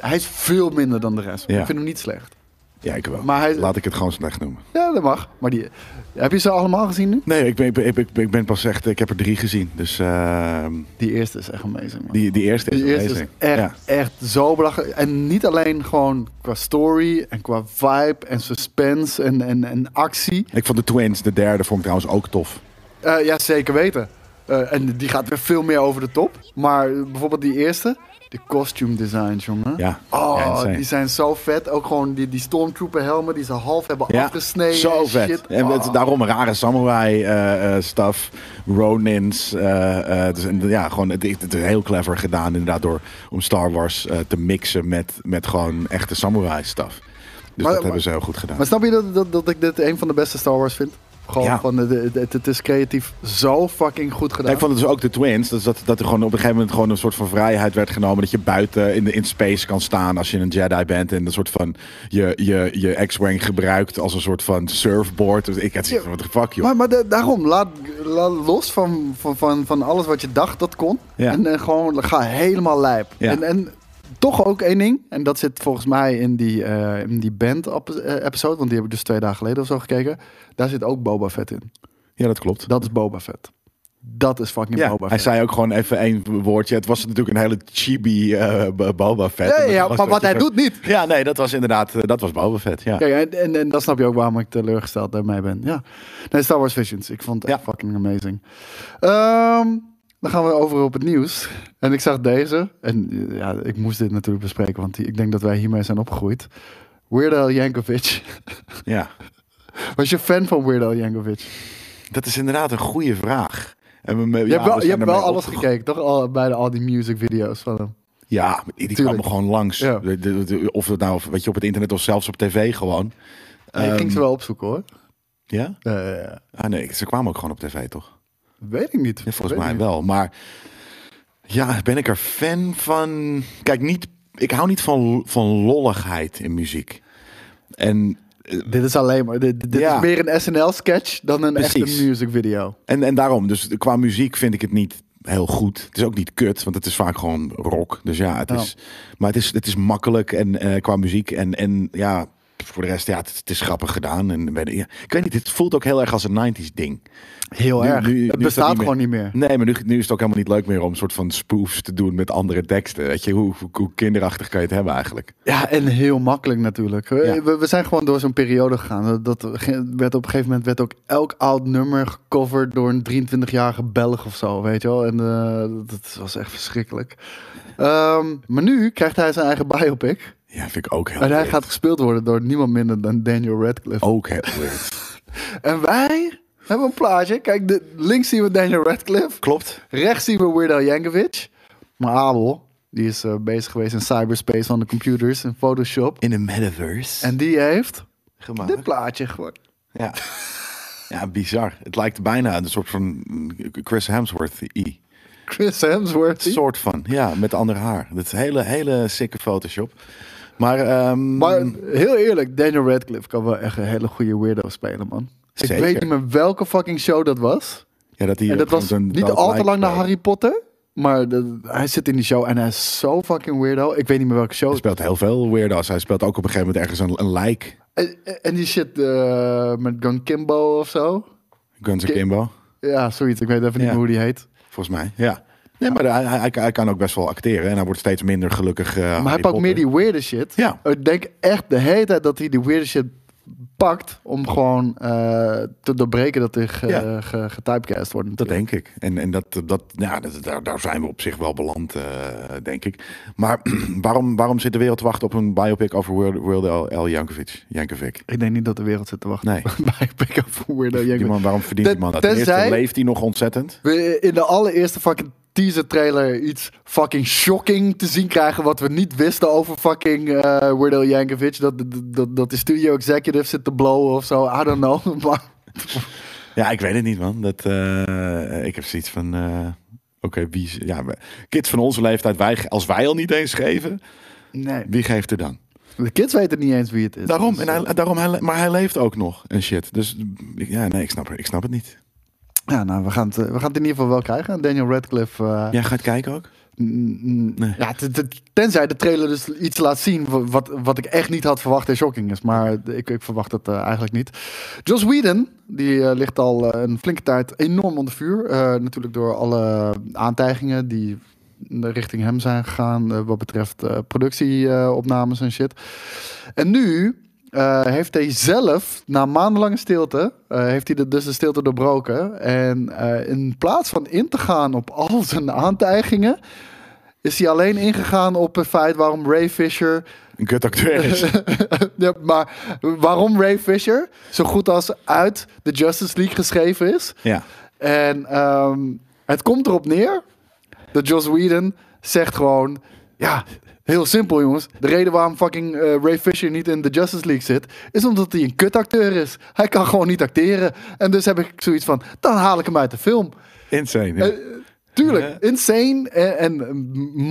hij is veel minder dan de rest. Ja. Ik vind hem niet slecht. Ja, ik wel. Maar hij- Laat ik het gewoon slecht noemen. Ja, dat mag. Maar die, heb je ze allemaal gezien nu? Nee, ik ben, ik, ik, ben, ik ben pas echt... Ik heb er drie gezien. Dus ehm, Die eerste is echt amazing, man. die, die eerste is Die eerste is amazing. echt, Ja. echt zo belachelijk. En niet alleen gewoon qua story en qua vibe en suspense en, en, en actie. Ik vond de Twins, de derde, vond ik trouwens ook tof. Eh, ja, zeker weten. Eh, en die gaat weer veel meer over de top. Maar bijvoorbeeld die eerste, de costume designs, jongen. Ja. Oh, Ja, die zijn zo vet. Ook gewoon die, die Stormtrooper helmen die ze half hebben Ja, afgesneden. zo vet. shit. En Oh. daarom rare samurai eh, stuff, Ronins. eh, dus, en, ja, gewoon, het, het is heel clever gedaan inderdaad door om Star Wars te mixen met, met gewoon echte samurai stuff. Dus Maar- dat hebben ze heel goed gedaan. Maar snap je dat, dat, dat ik dit een van de beste Star Wars vind? Gewoon Ja. van, het, is creatief zo fucking goed gedaan. Ja, ik vond het dus ook de Twins. Dus dat, dat er gewoon op een gegeven moment gewoon een soort van vrijheid werd genomen. Dat je buiten in, de, in space kan staan als je een Jedi bent. En een soort van je, je, je X-Wing gebruikt als een soort van surfboard. Dus ik had zoiets van, what the fuck joh. Maar, maar da- daarom, laat, laat los van, van, van, van alles wat je dacht dat kon. Ja. En, en gewoon ga helemaal lijp. En, en toch ook één ding. En dat zit volgens mij in die, eh, in die band-episode. Want die heb ik dus twee dagen geleden of zo gekeken. Daar zit ook Boba Fett in. Ja, dat klopt. Dat is Boba Fett. Dat is fucking Ja, Boba hij Fett. zei ook gewoon even één woordje. Het was natuurlijk een hele chibi eh, Boba Fett. Ja, dat ja, maar dat wat hij doet niet. Ja, nee, dat was inderdaad, eh, dat was Boba Fett, ja. Kijk, en, en, en dan snap je ook waarom ik teleurgesteld daarmee ben. Ja. Nee, Star Wars Visions. Ik vond het echt fucking amazing. Ehm, dan gaan we over op het nieuws. En ik zag deze. En eh, ja, ik moest dit natuurlijk bespreken, want ik denk dat wij hiermee zijn opgegroeid. Weird Al Yankovic. *laughs* ja. Was je fan van Weird Al Yankovic? Dat is inderdaad een goede vraag. En we, Je hebt wel, je hebt wel alles gekeken, toch? Al, bij de, al die music video's van hem. Ja, die, Tuurlijk. kwamen gewoon langs. Ja. De- de- de- Of het nou, weet je, op het internet of zelfs op tv gewoon. Nee, ik ging Ehm, ze wel opzoeken hoor. Ja? Eh, Ah nee, ze kwamen ook gewoon op tv, toch? Weet ik niet. Ja, volgens mij niet. wel. Maar ja, ben ik er fan van? Kijk, niet, ik hou niet van, van lolligheid in muziek. En, eh, Dit is alleen maar. Dit, dit Ja. is meer een SNL-sketch dan een Precies. echte music video. en, en daarom, dus qua muziek vind ik het niet heel goed. Het is ook niet kut, want het is vaak gewoon rock. Dus ja, het is, maar het is, het is makkelijk en, eh, qua muziek. En, en ja, voor de rest, ja, het, het is grappig gedaan. En, ja, ik weet niet, het voelt ook heel erg als een 90s ding. Heel Nu- erg. nu- nu is het bestaat niet gewoon niet meer. Nee, maar nu, nu is het ook helemaal niet leuk meer om een soort van spoofs te doen met andere teksten. Weet je, hoe, hoe, hoe kinderachtig kan je het hebben eigenlijk? Ja, en heel makkelijk natuurlijk. We, Ja. we, we zijn gewoon door zo'n periode gegaan. Dat werd op een gegeven moment werd ook elk oud nummer gecoverd door een 23-jarige Belg of zo, weet je wel. En eh, dat was echt verschrikkelijk. Ehm, maar nu krijgt hij zijn eigen biopic. Ja, vind ik ook heel En hij weird. gaat gespeeld worden door niemand minder dan Daniel Radcliffe. Ook heel weird. *laughs* En wij hebben een plaatje. Kijk, de, links zien we Daniel Radcliffe. Klopt. Rechts zien we Weird Al Yankovic. Maar Abel, die is eh, bezig geweest in cyberspace van de computers in Photoshop. In de metaverse. En die heeft gemaakt. dit plaatje geworden. Ja. ja, bizar. Het lijkt bijna een soort van Chris Hemsworth-i. Chris Hemsworth. Een soort van, ja, met ander haar. Dat hele, hele sikke Photoshop. Maar, ehm, Maar heel eerlijk, Daniel Radcliffe kan wel echt een hele goede weirdo spelen, man. Ik weet niet meer welke fucking show dat was. ja, dat hij en dat was niet al te lang naar Harry Potter. Maar de- hij zit in die show en hij is zo fucking weirdo. Ik weet niet meer welke show. Hij speelt heel veel weirdo's. Hij speelt ook op een gegeven moment ergens een, een lijk. En, en die shit eh, met Gun Kimbo of zo. Guns Ki- Akimbo, Ja, zoiets. Ik weet even niet meer hoe die heet. volgens mij. Ja. Nee, maar hij, hij, hij kan ook best wel acteren. En hij wordt steeds minder gelukkig. eh, Maar hij pakt meer die weirde shit. Ja. Ik denk echt de hele tijd dat hij die weirde shit pakt om gewoon eh, te doorbreken dat er ge, Ja. ge- getypecast wordt. Dat denk ik. En, en dat, dat, ja, dat, daar, daar zijn we op zich wel beland, eh, denk ik. Maar *clears throat* waarom, waarom zit de wereld te wachten op een biopic over World, World L. Jankovic? Jankovic. Ik denk niet dat de wereld zit te wachten Nee. bij Pick-up voor Weirdo Die Yankovic. man, waarom verdient die man dat? Ten eerste leeft hij nog ontzettend. in de allereerste fucking teaser trailer iets fucking shocking te zien krijgen wat we niet wisten over fucking eh Weird Al Yankovic. Dat, dat, dat, de studio executive zit te blowen of zo. I don't know. *laughs* Maar Ja, ik weet het niet, man. Dat, eh, ik heb zoiets van... eh, Oké, wie... Ja, kids van onze leeftijd, wij, als wij al niet eens geven, nee, wie geeft er dan? de kids weten niet eens wie het is. Daarom, Dus, en hij, daarom hij, maar hij leeft ook nog en shit. Dus ja, nee, ik snap, ik snap het niet. Ja, nou, we gaan, het, eh, we gaan het in ieder geval wel krijgen. Daniel Radcliffe. eh, Jij gaat kijken ook? Nee. ja, tenzij de trailer dus iets laat zien wa- wat, wat ik echt niet had verwacht en shocking is. Maar ik, ik verwacht het eh, eigenlijk niet. Joss Whedon, die ligt al een flinke tijd enorm onder vuur. Natuurlijk door alle aantijgingen die richting hem zijn gegaan wat betreft productieopnames en shit. En nu eh, heeft hij zelf, na maandenlange stilte, eh, heeft hij de, dus de stilte doorbroken. En eh, in plaats van in te gaan op al zijn aantijgingen, is hij alleen ingegaan op het feit waarom Ray Fisher. Een kutacteur is. *laughs* ja, maar waarom Ray Fisher zo goed als uit de Justice League geschreven is. ja. En ehm, het komt erop neer dat Joss Whedon zegt gewoon... Ja, heel simpel jongens. De reden waarom fucking eh, Ray Fisher niet in de Justice League zit... is omdat hij een kutacteur is. Hij kan gewoon niet acteren. En dus heb ik zoiets van... Dan haal ik hem uit de film. Insane. ja. Eh, tuurlijk, Ja. insane en, en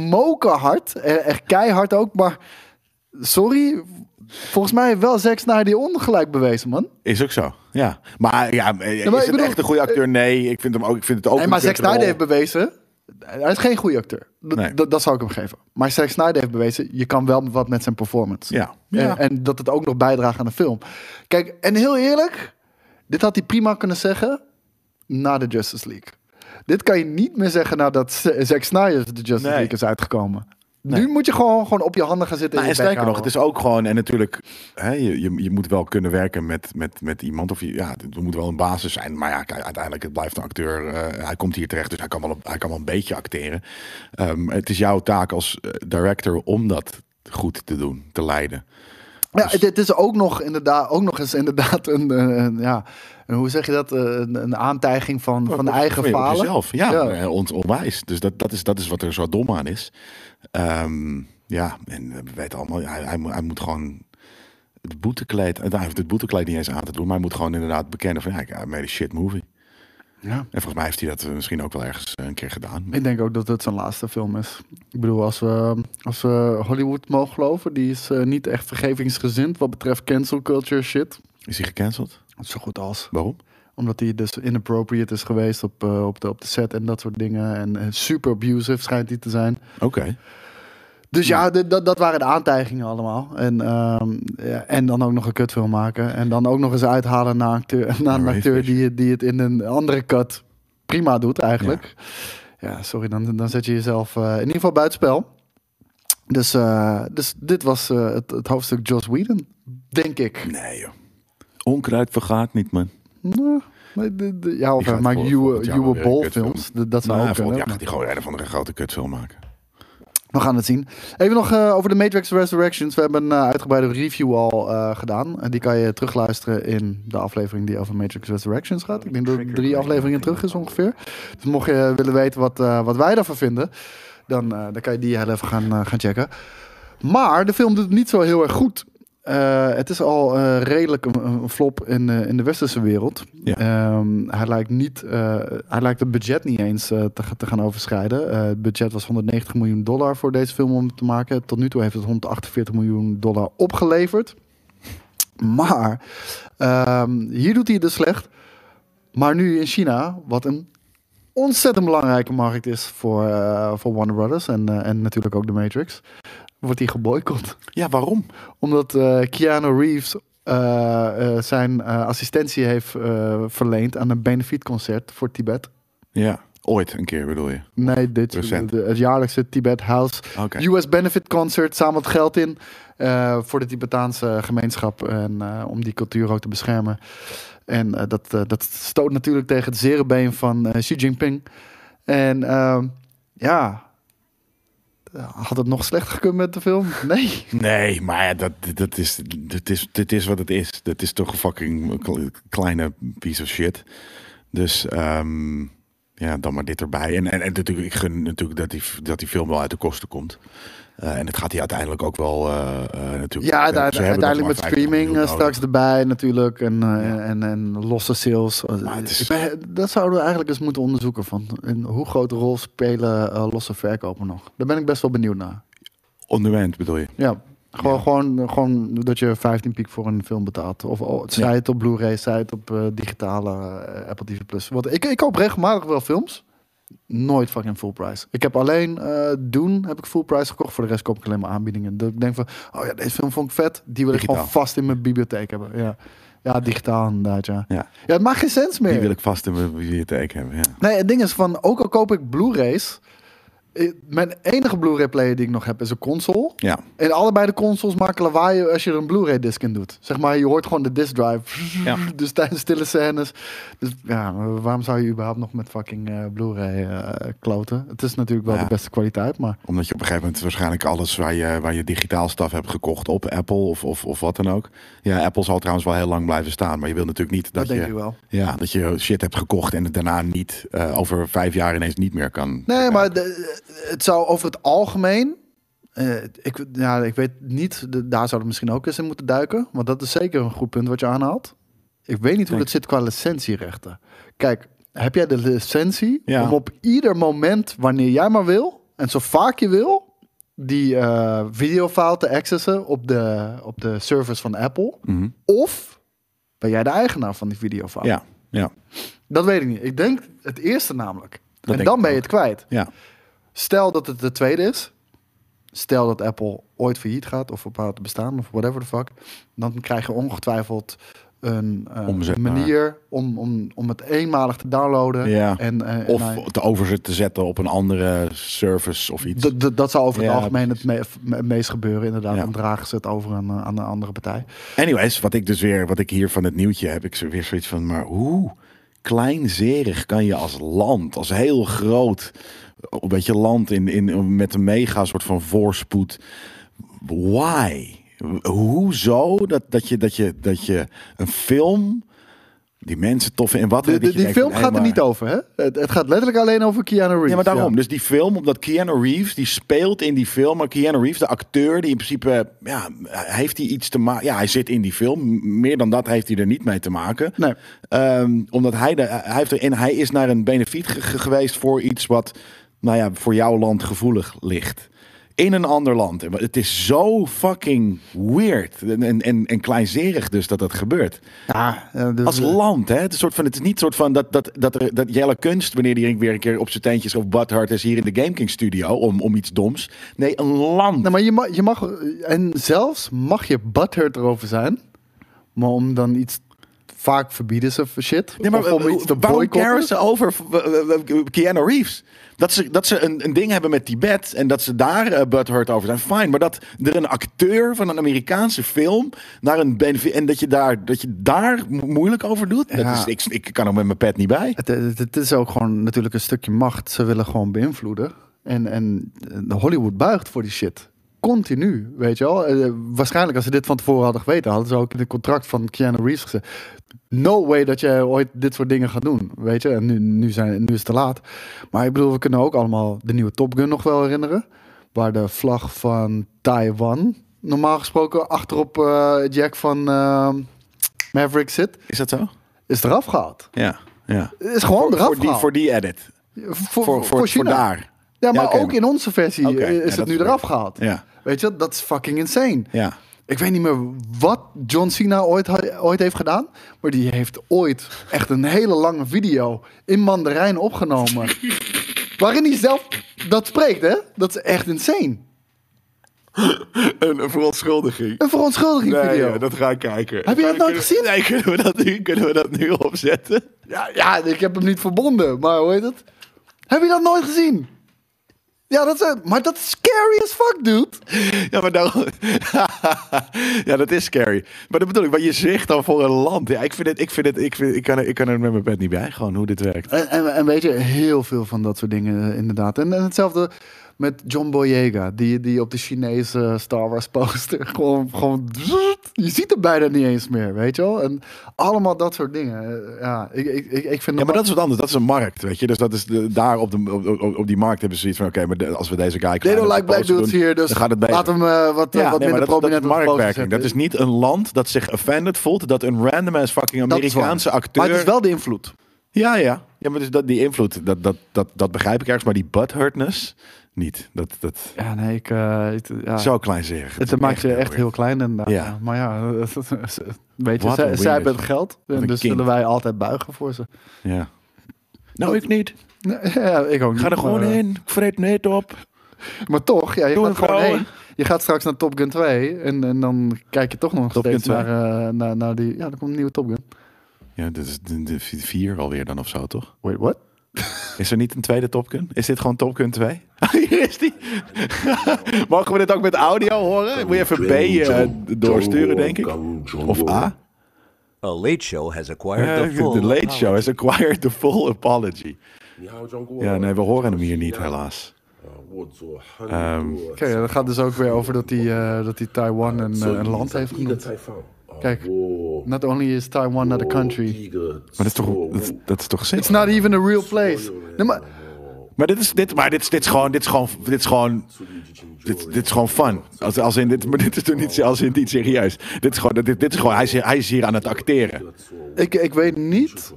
mokerhard. Eh, Echt keihard ook, maar... Sorry, volgens mij wel Zack Snyder die ongelijk bewezen, man. Is ook zo. Ja. Maar ja, eh, is maar het bedoel- echt een goede acteur? Nee, ik vind hem ook. Ik vind het ook. Nee, maar Zack. Snyder heeft bewezen. Hij is geen goede acteur. Dat, Nee. dat, dat zou ik hem geven. Maar Zack Snyder heeft bewezen. Je kan wel wat met zijn performance. Ja. En, Ja. en dat het ook nog bijdraagt aan de film. Kijk, en heel eerlijk. Dit had hij prima kunnen zeggen. Na de Justice League. Dit kan je niet meer zeggen nadat Zack Snyder de Justice Nee. League is uitgekomen. Nee. Nu moet je gewoon, gewoon op je handen gaan zitten. Nou, en sterker nog, het is ook gewoon, en natuurlijk, hè, je, je, je moet wel kunnen werken met, met, met iemand. Of je, ja, er moet wel een basis zijn. Maar ja, uiteindelijk, het blijft een acteur. eh, hij komt hier terecht, dus hij kan wel, een- hij kan wel een beetje acteren. Ehm, het is jouw taak als eh, director om dat goed te doen, te leiden. Ja, Dus- het, het is ook nog, inderdaad, ook nog eens inderdaad een, eh, een- ja, een- hoe zeg je dat? Eh, Een, een aantijging van, van de eigen falen. jezelf. Ja, Ja. eh, on, onwijs. Dus dat, dat, is, dat is wat er zo dom aan is. Ehm, ja, en we weten allemaal, hij, hij, moet- hij moet gewoon het boetekleed, hij heeft het boetekleed niet eens aan te doen, maar hij moet gewoon inderdaad bekennen van, ja, ik made a shit movie. Ja. En volgens mij heeft hij dat eh, misschien ook wel ergens een keer gedaan. Ik denk ook dat het zijn laatste film is. Ik bedoel, als we, als we Hollywood mogen geloven, die is niet echt vergevingsgezind wat betreft cancel culture shit. Is hij gecanceld? Zo goed als. Waarom? Omdat hij dus inappropriate is geweest op, eh, op, de, op de set en dat soort dingen. En eh, super abusive schijnt hij te zijn. Oké. Dus ja, dat, dat waren de aantijgingen allemaal. En, ehm, ja, en dan ook nog een kutfilm maken. En dan ook nog eens uithalen naar, een acteur, *laughs* naar een acteur die, die het in een andere cut prima doet eigenlijk. Ja, sorry, dan, dan zet je jezelf eh, in ieder geval buitenspel. Dus, dus dit was het, het hoofdstuk Joss Whedon, denk ik. Nee joh. Onkruid vergaat niet man. Nou, ja, of Die hij gaat maakt vol- Uwe, volgend jaar wel Uwe weer een Boll kutfilm. films. Dat, dat zou Nou, ook kunnen. jaar gaat hij gewoon een of andere grote kutfilm maken. We gaan het zien. Even nog eh, over de Matrix Resurrections. We hebben een uh, uitgebreide review al eh, gedaan. En die kan je terugluisteren in de aflevering die over Matrix Resurrections gaat. Ik denk dat het drie afleveringen terug is ongeveer. Dus mocht je willen weten wat, eh, wat wij daarvan vinden, dan, eh, dan kan je die heel even gaan, eh, gaan checken. Maar de film doet het niet zo heel erg goed. Eh, het is al eh, redelijk een, een flop in, eh, in de westerse wereld. Ja. Ehm, hij, lijkt niet, hij lijkt het budget niet eens te, te gaan overschrijden. Het budget was 190 miljoen dollar voor deze film om te maken. Tot nu toe heeft het 148 miljoen dollar opgeleverd. Maar ehm, hier doet hij het dus slecht. Maar nu in China, wat een ontzettend belangrijke markt is voor, voor Warner Brothers en, en natuurlijk ook de Matrix, wordt hij geboycott Ja, waarom? omdat eh, Keanu Reeves eh, eh, zijn assistentie heeft verleend aan een benefietconcert voor Tibet. Ja. Ooit een keer bedoel je? Nee, dit Recent. de- het jaarlijkse Tibet House. US Benefit Concert. Zamelt geld in voor de Tibetaanse gemeenschap. En om die cultuur ook te beschermen. En dat, dat stoot natuurlijk tegen het zere been van Xi Jinping. En ehm, ja, had het nog slechter gekund met de film? *laughs* Nee. Nee, maar ja, dat, dat is, dit, is, dit is wat het is. Dat is toch een fucking kle- kleine piece of shit. Dus ehm, ja, dan maar dit erbij. En, en, en natuurlijk, ik gun natuurlijk dat die, dat die film wel uit de kosten komt. Eh, en het gaat hij uiteindelijk ook wel eh, natuurlijk. Ja, Ze uiteindelijk met 50 streaming straks erbij natuurlijk. En, Ja. en, en losse sales. Is- ben- dat zouden we eigenlijk eens moeten onderzoeken. Van, in hoe grote rol spelen losse verkopen nog? Daar ben ik best wel benieuwd naar. On demand bedoel je? Ja, gewoon, Ja. gewoon, gewoon dat je 15 piek voor een film betaalt. Of oh, zij het op Blu-ray, zij het op digitale Apple TV+. Plus. Want ik, ik koop regelmatig wel films. Nooit fucking full price. Ik heb alleen eh Doen heb ik full price gekocht. Voor de rest koop ik alleen maar aanbiedingen. Dat ik denk van, oh ja, deze film vond ik vet. Die wil ik gewoon vast in mijn bibliotheek hebben. Ja, ja digitaal inderdaad, ja. Ja, Ja, het maakt geen sens meer. die wil ik vast in mijn bibliotheek hebben. Ja. Nee, het ding is van, ook al koop ik Blu-rays... eh, Mijn enige Blu-ray player die ik nog heb is een console. ja. En allebei de consoles maken lawaai als je er een Blu-ray disc in doet. Zeg maar, je hoort gewoon de disc drive. Ja. *laughs* Dus tijdens stille scènes. Dus ja, waarom zou je überhaupt nog met fucking eh, Blu-ray eh, kloten? Het is natuurlijk wel Ja. de beste kwaliteit, maar... Omdat je op een gegeven moment waarschijnlijk alles waar je, waar je digitaal staf hebt gekocht op Apple of, of, of wat dan ook. Ja, Apple zal trouwens wel heel lang blijven staan. Maar je wil natuurlijk niet dat, je, wel. Ja, dat je shit hebt gekocht en het daarna niet over vijf jaar ineens niet meer kan. Nee, maar de- het zou over het algemeen... eh, ik, ja, ik weet niet, de- daar zou het misschien ook eens in moeten duiken. Want dat is zeker een goed punt wat je aanhaalt. Ik weet niet hoe dat zit qua licentierechten. Kijk, heb jij de licentie Ja. om op ieder moment, wanneer jij maar wil... en zo vaak je wil, die eh videofile te accessen op de, op de service van Apple? Mhm. Of ben jij de eigenaar van die videofile? Ja, ja, Dat weet ik niet. Ik denk het eerste namelijk. en dan ben je het kwijt. ja. Stel dat het de tweede is. Stel dat Apple ooit failliet gaat of ophoudt te bestaan of whatever the fuck. Dan krijg je ongetwijfeld een, eh, manier om, om, om het eenmalig te downloaden. Ja. En, eh, Of en, eh, te overzet te zetten op een andere service of iets. dat- zal over het Ja, algemeen het, me- het meest gebeuren. Inderdaad, Ja. dan dragen ze het over een, eh, aan een andere partij. Anyways, wat ik dus weer, wat ik hier van het nieuwtje heb, ik weer zoiets van, maar hoe kleinzerig kan je als land, als heel groot, een beetje land in, in, met een mega soort van voorspoed, why? Hoezo dat, dat, je, dat, je, dat je een film die mensen tof en wat De, die film gaat er niet over, hè? Het, het gaat letterlijk alleen over Keanu Reeves. Ja, maar daarom. Dus die film, omdat Keanu Reeves, die speelt in die film. Maar Keanu Reeves, de acteur, die in principe, ja, heeft hij iets te maken. Ja, hij zit in die film. Meer dan dat heeft hij er niet mee te maken. Nee. Ehm, omdat hij, de, hij, heeft er, en hij is naar een benefiet ge- ge- geweest voor iets wat, nou ja, voor jouw land gevoelig ligt. In een ander land. En Het is zo fucking weird en, en, en kleinzerig dus dat dat gebeurt. Ja, eh, dus, Als eh, land, hè? Het is, soort van, het is niet soort van dat, dat, dat, er, dat Jelle Kunst, wanneer die weer een keer op zijn teentjes of Butthart is hier in de Game King studio om, om iets doms. Nee, een land. Nee, maar je mag, je mag, en zelfs mag je butthurt erover zijn, maar om dan iets, vaak verbieden ze shit. Nee, maar of om eh, iets te waarom boycotten. caren ze over eh, eh, Keanu Reeves? Dat ze, dat ze een, een ding hebben met Tibet en dat ze daar uh, butthurt over zijn, fine. Maar dat er een acteur van een Amerikaanse film naar een en dat je daar, dat je daar mo- moeilijk over doet, Ja. dat is, ik, ik kan er met mijn pet niet bij. Het, het, het is ook gewoon natuurlijk een stukje macht. Ze willen gewoon beïnvloeden. En, en eh, Hollywood buigt voor die shit. Continu, weet je wel. Eh, waarschijnlijk als ze dit van tevoren hadden geweten, hadden ze ook in het contract van Keanu Reeves gezegd. No way dat jij ooit dit soort dingen gaat doen, weet je. En nu, nu, zijn, nu is het te laat. Maar ik bedoel, we kunnen ook allemaal de nieuwe Top Gun nog wel herinneren. Waar de vlag van Taiwan normaal gesproken achterop eh, jack van eh, Maverick zit. Is dat zo? Is eraf gehaald. Ja, ja. Is gewoon Voor, eraf voor, die, gehaald. voor die edit. Voor, Voor, voor, daar. Ja, maar Ja, ook in onze versie ja, is het nu eraf gehaald. Ja, Weet je, dat is fucking insane. ja. Ik weet niet meer wat John Cena ooit, ooit heeft gedaan. Maar die heeft ooit echt een hele lange video in Mandarijn opgenomen. *laughs* waarin hij zelf dat spreekt, hè? Dat is echt insane. Een, een verontschuldiging. Een verontschuldiging video. dat ga ik kijken. Heb je dat nooit gezien? Nee, kunnen we dat nu, kunnen we dat nu opzetten? Ja, ja, ik heb hem niet verbonden, maar hoe heet het? Heb je dat nooit gezien? Ja, dat is, maar dat is scary as fuck, dude. Ja, maar nou... *laughs* ja, dat is scary. Maar dat bedoel ik, maar je zegt dan voor een land. Ja, ik vind het, ik vind het, ik, vind, ik, kan, er, ik kan er met mijn bed niet bij, gewoon hoe dit werkt. En, en, en weet je, heel veel van dat soort dingen eh, inderdaad. En, en hetzelfde met John Boyega, die, die op de Chinese Star Wars poster *laughs* gewoon, gewoon... Je ziet hem bijna niet eens meer, weet je wel? En allemaal dat soort dingen. Ja, ik, ik, ik, vind Ja, maar dat is wat anders. Dat is een markt, weet je. Dus dat is de, daar op, de, op, die markt hebben ze zoiets van... Oké, maar de- als we deze guy They don't like black dudes hier, dus gaat het beter. laat hem eh, wat, Ja, wat nee, minder dat, dat is prominent de poster marktwerking. Dat is niet een land dat zich offended voelt dat een random ass fucking Dat. Amerikaanse acteur... Maar het is wel de invloed. Ja, ja. Ja, maar dus dat, die invloed, dat, dat, dat, dat begrijp ik ergens. Maar die butthurtness, niet. Dat, dat, Ja, nee, ik... eh, ik- ja. Zo kleinzerig. Het maakt je echt heel klein inderdaad. Ja. Ja. Maar ja, *laughs* weet je, zij, zij hebben het geld. En dus zullen wij altijd buigen voor ze. Ja. Nou, ik niet. Nee, *laughs* Ja, ik ook niet. ga er gewoon maar, in. Ik vreet net op. Maar toch, ja, je Doe gaat gewoon vrouwen. heen. Je gaat straks naar Top Gun 2. En, en dan kijk je toch nog Top steeds naar, eh, naar, naar die... Ja, er komt een nieuwe Top Gun. Ja, dit is de, de vier alweer dan of zo, toch? Wait, what? Is er niet een tweede Top Gun? Is dit gewoon Top Gun 2? *laughs* Hier is die. *laughs* Mogen we dit ook met audio horen? Moet je even B eh, doorsturen, denk ik. Of A? A late show has acquired the full. The Late Show has acquired the full apology. Ja, nee, we horen hem hier niet, helaas. Ehm, Oké, dat gaat dus ook weer over dat hij eh, dat hij Taiwan een, eh, een land heeft genoemd. Kijk, not only is Taiwan not a country, Maar dat is toch, dat, dat is toch sick? it's not even a real place. Nee, maar, Maar dit is, dit, maar dit is, dit is gewoon, dit is gewoon, dit is gewoon, dit, dit is gewoon fun. Als, als in, dit, maar dit is toch niet, als in niet serieus. Dit is gewoon, dit, dit is gewoon, hij is, hier- hij is hier aan het acteren. ik, ik weet niet...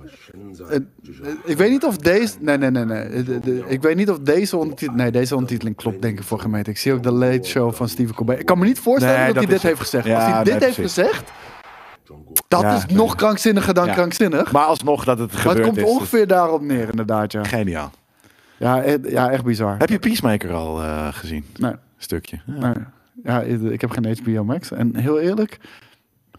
Ik weet niet of deze... Nee, nee, nee, nee. Ik weet niet of deze ondertiteling... Nee, deze ondertiteling klopt denk ik voor gemeente. Ik zie ook de late show van Stephen Colbert. Ik kan me niet voorstellen Nee, dat, dat hij dit heeft gezegd. Ja, Als hij dit nee, heeft gezegd... Dat Ja, is nog krankzinniger dan Ja. krankzinnig. Maar alsnog dat het Maar gebeurt het komt is. ongeveer daarop neer, inderdaad, ja. Geniaal. Ja, e- ja echt bizar. Heb je Peacemaker al eh, gezien? Nee, Stukje. Ja. nee. Ja, ik heb geen HBO Max. En heel eerlijk,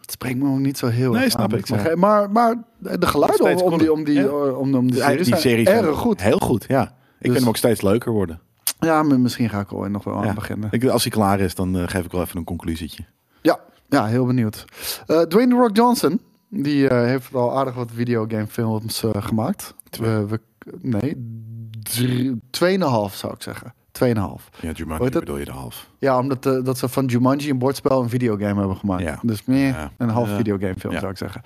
het spreekt me ook niet zo heel Nee, snap aan, ik, ja. Maar, maar de geluiden om, die, om die, cooler. om, om die serie die zijn erg goed. Heel goed, ja. Ik Dus- vind hem ook steeds leuker worden. Ja, maar misschien ga ik er nog wel aan Ja. beginnen. Ik, als hij klaar is, dan eh, geef ik wel even een conclusietje. Ja, ja, heel benieuwd. Eh, Dwayne The Rock Johnson, die eh, heeft wel aardig wat videogamefilms eh gemaakt. We, we, nee, drie, tweeënhalf zou ik zeggen. Tweeënhalf. Ja, Jumanji bedoel je de half. Ja, omdat eh, dat ze van Jumanji een bordspel een videogame hebben gemaakt. Ja. Dus meer Ja. een half Ja. videogamefilm Ja. zou ik zeggen.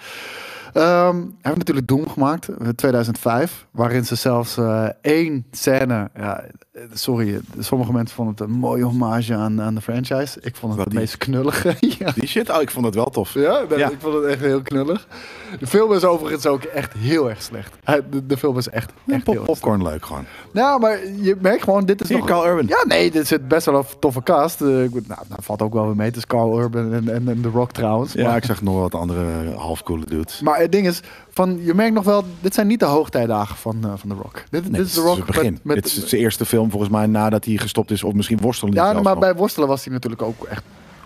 Hij heeft natuurlijk Doom gemaakt, eh, 2005, waarin ze zelfs eh, één scène, ja, eh, sorry, sommige mensen vonden het een mooie hommage aan, aan de franchise. Ik vond het Wat het die? meest knullige. *laughs* ja. Die shit, oh, ik vond het wel tof. Ja, nee, Ja. ik vond het echt heel knullig. De film is overigens ook echt heel erg slecht. De, de film is echt, echt pop- heel erg slecht. popcorn leuk gewoon. Nou, maar je merkt gewoon, dit is nog... Carl Urban? Ja, nee, dit zit best wel een toffe cast. Bedoel, nou, nou, valt ook wel weer mee. Het is Carl Urban en, en, en The Rock trouwens. Ja, maar, ik zag nog wat andere halfcoole dudes. maar het ding is, van, je merkt nog wel, dit zijn niet de hoogtijdagen van, eh, van The Rock. Dit, Nee, dit is The Rock het begin. met... met Dit is zijn eerste film volgens mij nadat hij gestopt is. Of misschien worstelen ja, maar nog. bij worstelen was hij natuurlijk ook echt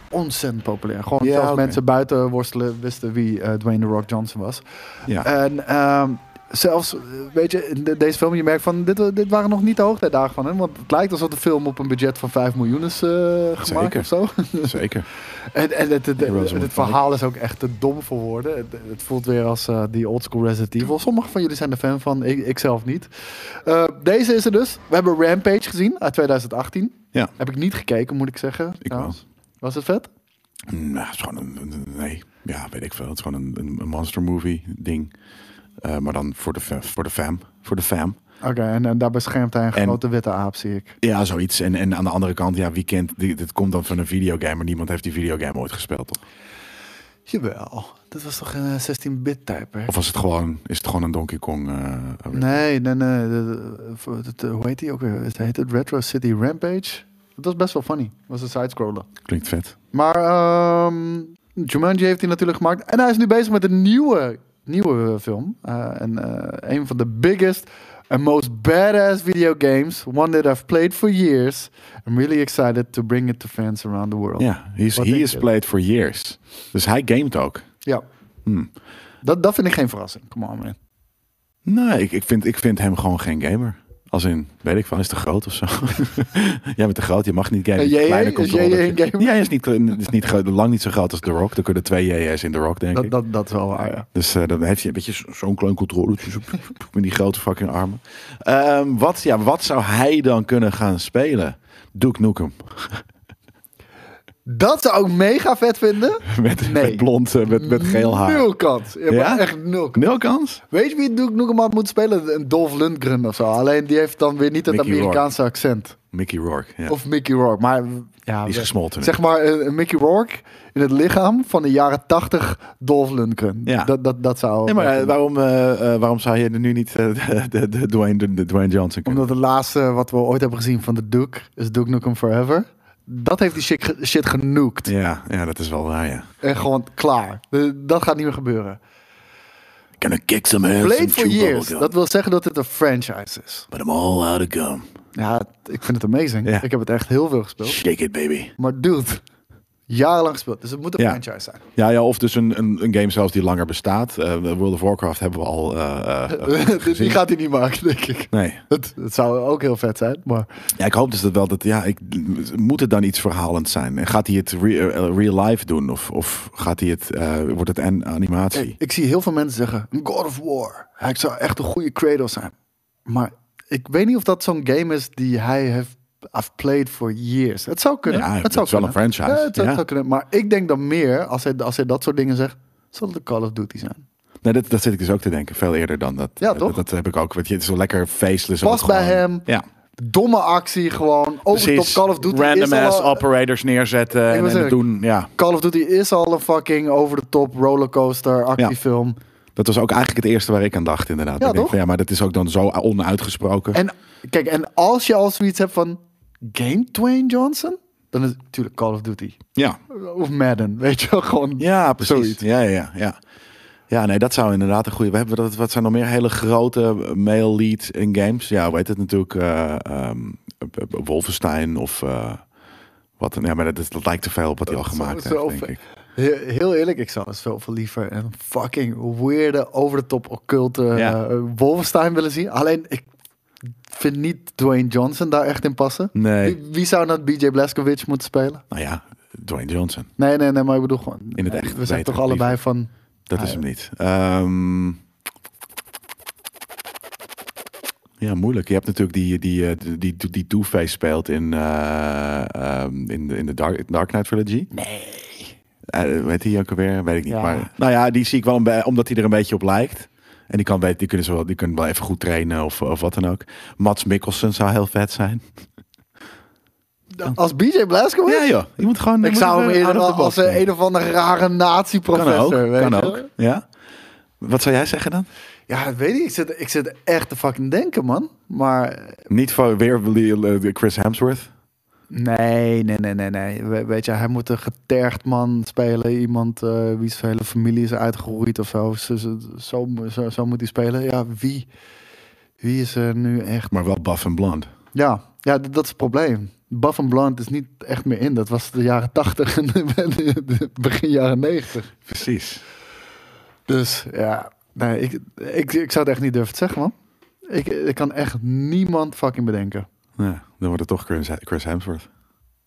ontzettend populair. Gewoon Ja, zelfs mensen buiten worstelen wisten wie eh, Dwayne The Rock Johnson was. Ja. En ehm, zelfs, weet je, in de- deze film, je merkt van, dit, dit waren nog niet de hoogtijdagen van hem. Want het lijkt alsof de film op een budget van 5 miljoen is eh, gemaakt Zeker. of zo. *laughs* Zeker. en en het, het, het, verhaal is ook echt te dom voor woorden. Het, het voelt weer als eh, die oldschool Resident Evil. Sommigen van jullie zijn er fan van, ik, ik zelf niet. Eh, deze is er dus. We hebben Rampage gezien uit 2018. Ja. Heb ik niet gekeken, moet ik zeggen. Ik. Was het vet? Nou, het is gewoon een, Nee, ja, weet ik veel. Het is gewoon een monster movie ding. Eh, maar dan voor de, voor de fam. Voor de fam. Oké, en, en daar beschermt hij een En- grote witte aap, zie ik. Ja, zoiets. En, en aan de andere kant, ja, wie kent... Dit komt dan van een videogame, maar niemand heeft die videogame ooit gespeeld, toch? Jawel, dat was toch een 16-bit type, Of was het gewoon, is het gewoon een Donkey Kong? eh, Nee, nee, nee. eh, hoe heet die ook weer? Het heet het Retro City Rampage. Dat was best wel funny. Dat was een sidescroller. Klinkt vet. Maar ehm Jumanji heeft hij natuurlijk gemaakt. En hij is nu bezig met een nieuwe, nieuwe film. Eh, en eh, een van de biggest and most badass video games. One that I've played for years. I'm really excited to bring it to fans around the world. Ja, Wat he is played for years. Dus hij gamet ook. Ja. Hmm. Dat, dat vind ik geen verrassing. Come on, man. Nee, ik, ik, vind, ik vind hem gewoon geen gamer. Als in, weet ik van, is te groot of zo? *laughs* Jij bent te groot, je mag niet gamen. Eh, JJ? Kleine controller. Een? Ja, is niet, is niet groot, lang niet zo groot als The Rock. Er kunnen twee JJ's in The Rock, denk Dat, ik. dat, dat is wel waar, ja. Dus eh, dan heeft hij een beetje zo- zo'n klein controletje zo, met die grote fucking armen. Ehm, wat, ja, wat zou hij dan kunnen gaan spelen? Duke Nukem. *laughs* Dat zou ik mega vet vinden. *laughs* Met, Nee. met blond, eh, met, met geel haar. Nul kans. Ja? Echt nul kans. Nul kans? Weet je wie Duke Nukem had moeten spelen? Een Dolph Lundgren of zo. Alleen die heeft dan weer niet het Mickey Amerikaanse accent. Mickey Rourke. Ja. Of Mickey Rourke. Maar ja, Die is gesmolten. Zeg maar eh, een Mickey Rourke in het lichaam van de jaren 80 Dolph Lundgren. Ja. Dat, dat, dat zou... Nee, maar eh, waarom, eh, eh, waarom zou je er nu niet eh, *laughs* de, de, de Dwayne, de, de Dwayne Johnson kunnen? Omdat het laatste wat we ooit hebben gezien van de Duke is Duke Nukem Forever. Dat heeft die shit, shit genoekt. Ja, ja, dat is wel waar, ja. En gewoon klaar. Dat gaat niet meer gebeuren. Gonna kick some ass Played for years. Dat wil zeggen dat het een franchise is. But I'm all out of gum. Ja, ik vind het amazing. Ja. Ik heb het echt heel veel gespeeld. Shake it, baby. Maar dude, jarenlang gespeeld. Dus het moet een Ja. franchise zijn. Ja, ja, of dus een, een, een game zelfs die langer bestaat. Eh, World of Warcraft hebben we al eh, *laughs* die gaat hij niet maken, denk ik. Nee. Het, het zou ook heel vet zijn, maar... Ja, ik hoop dus dat wel dat, ja, ik, moet het dan iets verhalend zijn? En gaat hij het re- real life doen? Of, of gaat hij het, wordt het een animatie? Ik zie heel veel mensen zeggen, God of War. Hij zou echt een goede Kratos zijn. Maar ik weet niet of dat zo'n game is die hij heeft I've played for years. Het zou kunnen. Ja, het zou is wel een franchise, Ja, het zou, ja. zou kunnen. Maar ik denk dan meer, als hij, als hij dat soort dingen zegt, zal het de Call of Duty zijn. Nee, dat, dat zit ik dus ook te denken. Veel eerder dan dat. Ja, dat, toch? Dat, heb ik ook. Weet je, het is zo lekker faceless. Past ook bij gewoon. hem. Ja. Domme actie gewoon. Over de top. Call of Duty Random al ass een- operators neerzetten en, doen. Ja, Call of Duty is al een fucking over de top rollercoaster actiefilm. dat was ook eigenlijk het eerste waar ik aan dacht inderdaad. Ja, ik denk toch? van, ja, maar dat is ook dan zo onuitgesproken. En kijk, en als je al zoiets hebt van game Dwayne Johnson, dan is het natuurlijk Call of Duty. ja. Of Madden, *laughs* weet je wel, gewoon. Ja, precies. Zoiets. Ja, ja, ja, ja. Nee, dat zou inderdaad een goede. We hebben dat. Wat zijn nog meer hele grote male lead in games? Ja, weet het natuurlijk. eh ehm, Wolfenstein of eh, wat? Ja, maar dat, dat lijkt te veel op wat hij al gemaakt heeft, zo denk ik. Heel, eerlijk, ik zou het zoveel liever een fucking weirde, over de top occulte Ja. eh, Wolfenstein willen zien. Alleen, ik vind niet Dwayne Johnson daar echt in passen. Nee. Wie, wie zou dan BJ Blazkowicz moeten spelen? Nou ja, Dwayne Johnson. Nee, nee, nee, maar ik bedoel gewoon... In het echt, We zijn toch allebei van... Dat Ah, is ja. hem niet. Ehm, ja, moeilijk. Je hebt natuurlijk die, die, eh, die, die, die Two-Face speelt in, eh, ehm, in, de, in de Dark, Dark Knight Trilogy. Nee. weet hij ook alweer? Weet ik niet. Ja. Maar, nou ja, die zie ik wel een omdat hij er een beetje op lijkt. En die, kan, weten- die, kunnen ze wel, die kunnen wel even goed trainen of, of wat dan ook. Mats Mikkelsen zou heel vet zijn. Als BJ Blazkowicz? Ja joh, je moet gewoon... Ik zou hem eerder the als een, of andere rare nazi-professor. Kan ook, weet kan ook. Ja. Wat zou jij zeggen dan? Ja, dat weet ik. Ik zit, ik zit echt te fucking denken, man. Maar Niet voor weer eh, Chris Hemsworth? Nee, nee, nee, nee, nee. We- weet je, hij moet een getergd man spelen. Iemand eh wie zijn hele familie is uitgeroeid of zo. Zo, zo, zo, moet hij spelen. Ja, wie? Wie is er nu echt... Maar wel buff en blond. Ja, ja dat is het probleem. Buff and Blonde is niet echt meer in. Dat was de jaren 80 en begin jaren 90. Precies. Dus ja, nee, ik, ik, ik zou het echt niet durven te zeggen, man. Ik, ik kan echt niemand fucking bedenken. Ja, dan wordt het toch Chris, Hemsworth.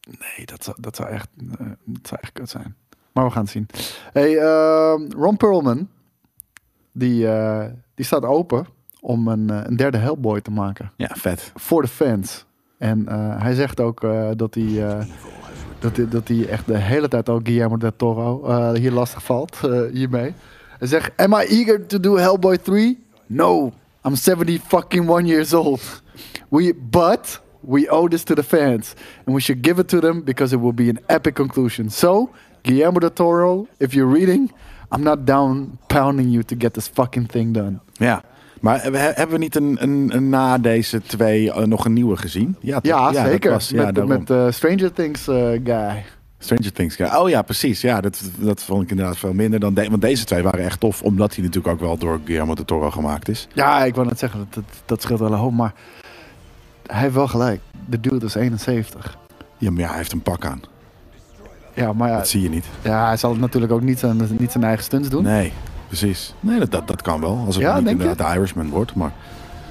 Nee, dat zou, dat zou, echt, eh, dat zou echt kut zijn. Maar we gaan het zien. Hey, ehm, Ron Perlman, die, eh, die staat open om een, eh, een derde Hellboy te maken. Ja, vet. Voor de fans. En hij zegt ook dat hij... dat hij, dat hij echt de hele tijd al Guillermo del Toro hier lastig valt hiermee. Hij zegt, am I eager to do Hellboy 3? No, I'm 70 fucking one years old. We, but we owe this to the fans. And we should give it to them because it will be an epic conclusion. So, Guillermo del Toro, if you're reading, I'm not down pounding you to get this fucking thing done. Ja. Maar we- hebben we niet een, een, een na deze twee eh, nog een nieuwe gezien? Ja? Ja, zeker. was- met daarom. met eh, Stranger Things eh, guy. Stranger Things. Ja. Oh ja, precies. Ja, dat, dat vond ik inderdaad veel minder dan... De, want deze twee waren echt tof. Omdat hij natuurlijk ook wel door Guillermo del Toro gemaakt is. Ja, ik wou net zeggen, dat, dat, dat scheelt wel een hoop. Maar hij heeft wel gelijk. De dude is 71. Ja, maar ja, hij heeft een pak aan. Ja, maar ja, Dat zie je niet. ja, hij zal het natuurlijk ook niet zijn, niet zijn eigen stunts doen. Nee, precies. Nee, dat, dat, dat kan wel. Als het Ja, niet denk je? inderdaad de Irishman wordt. Maar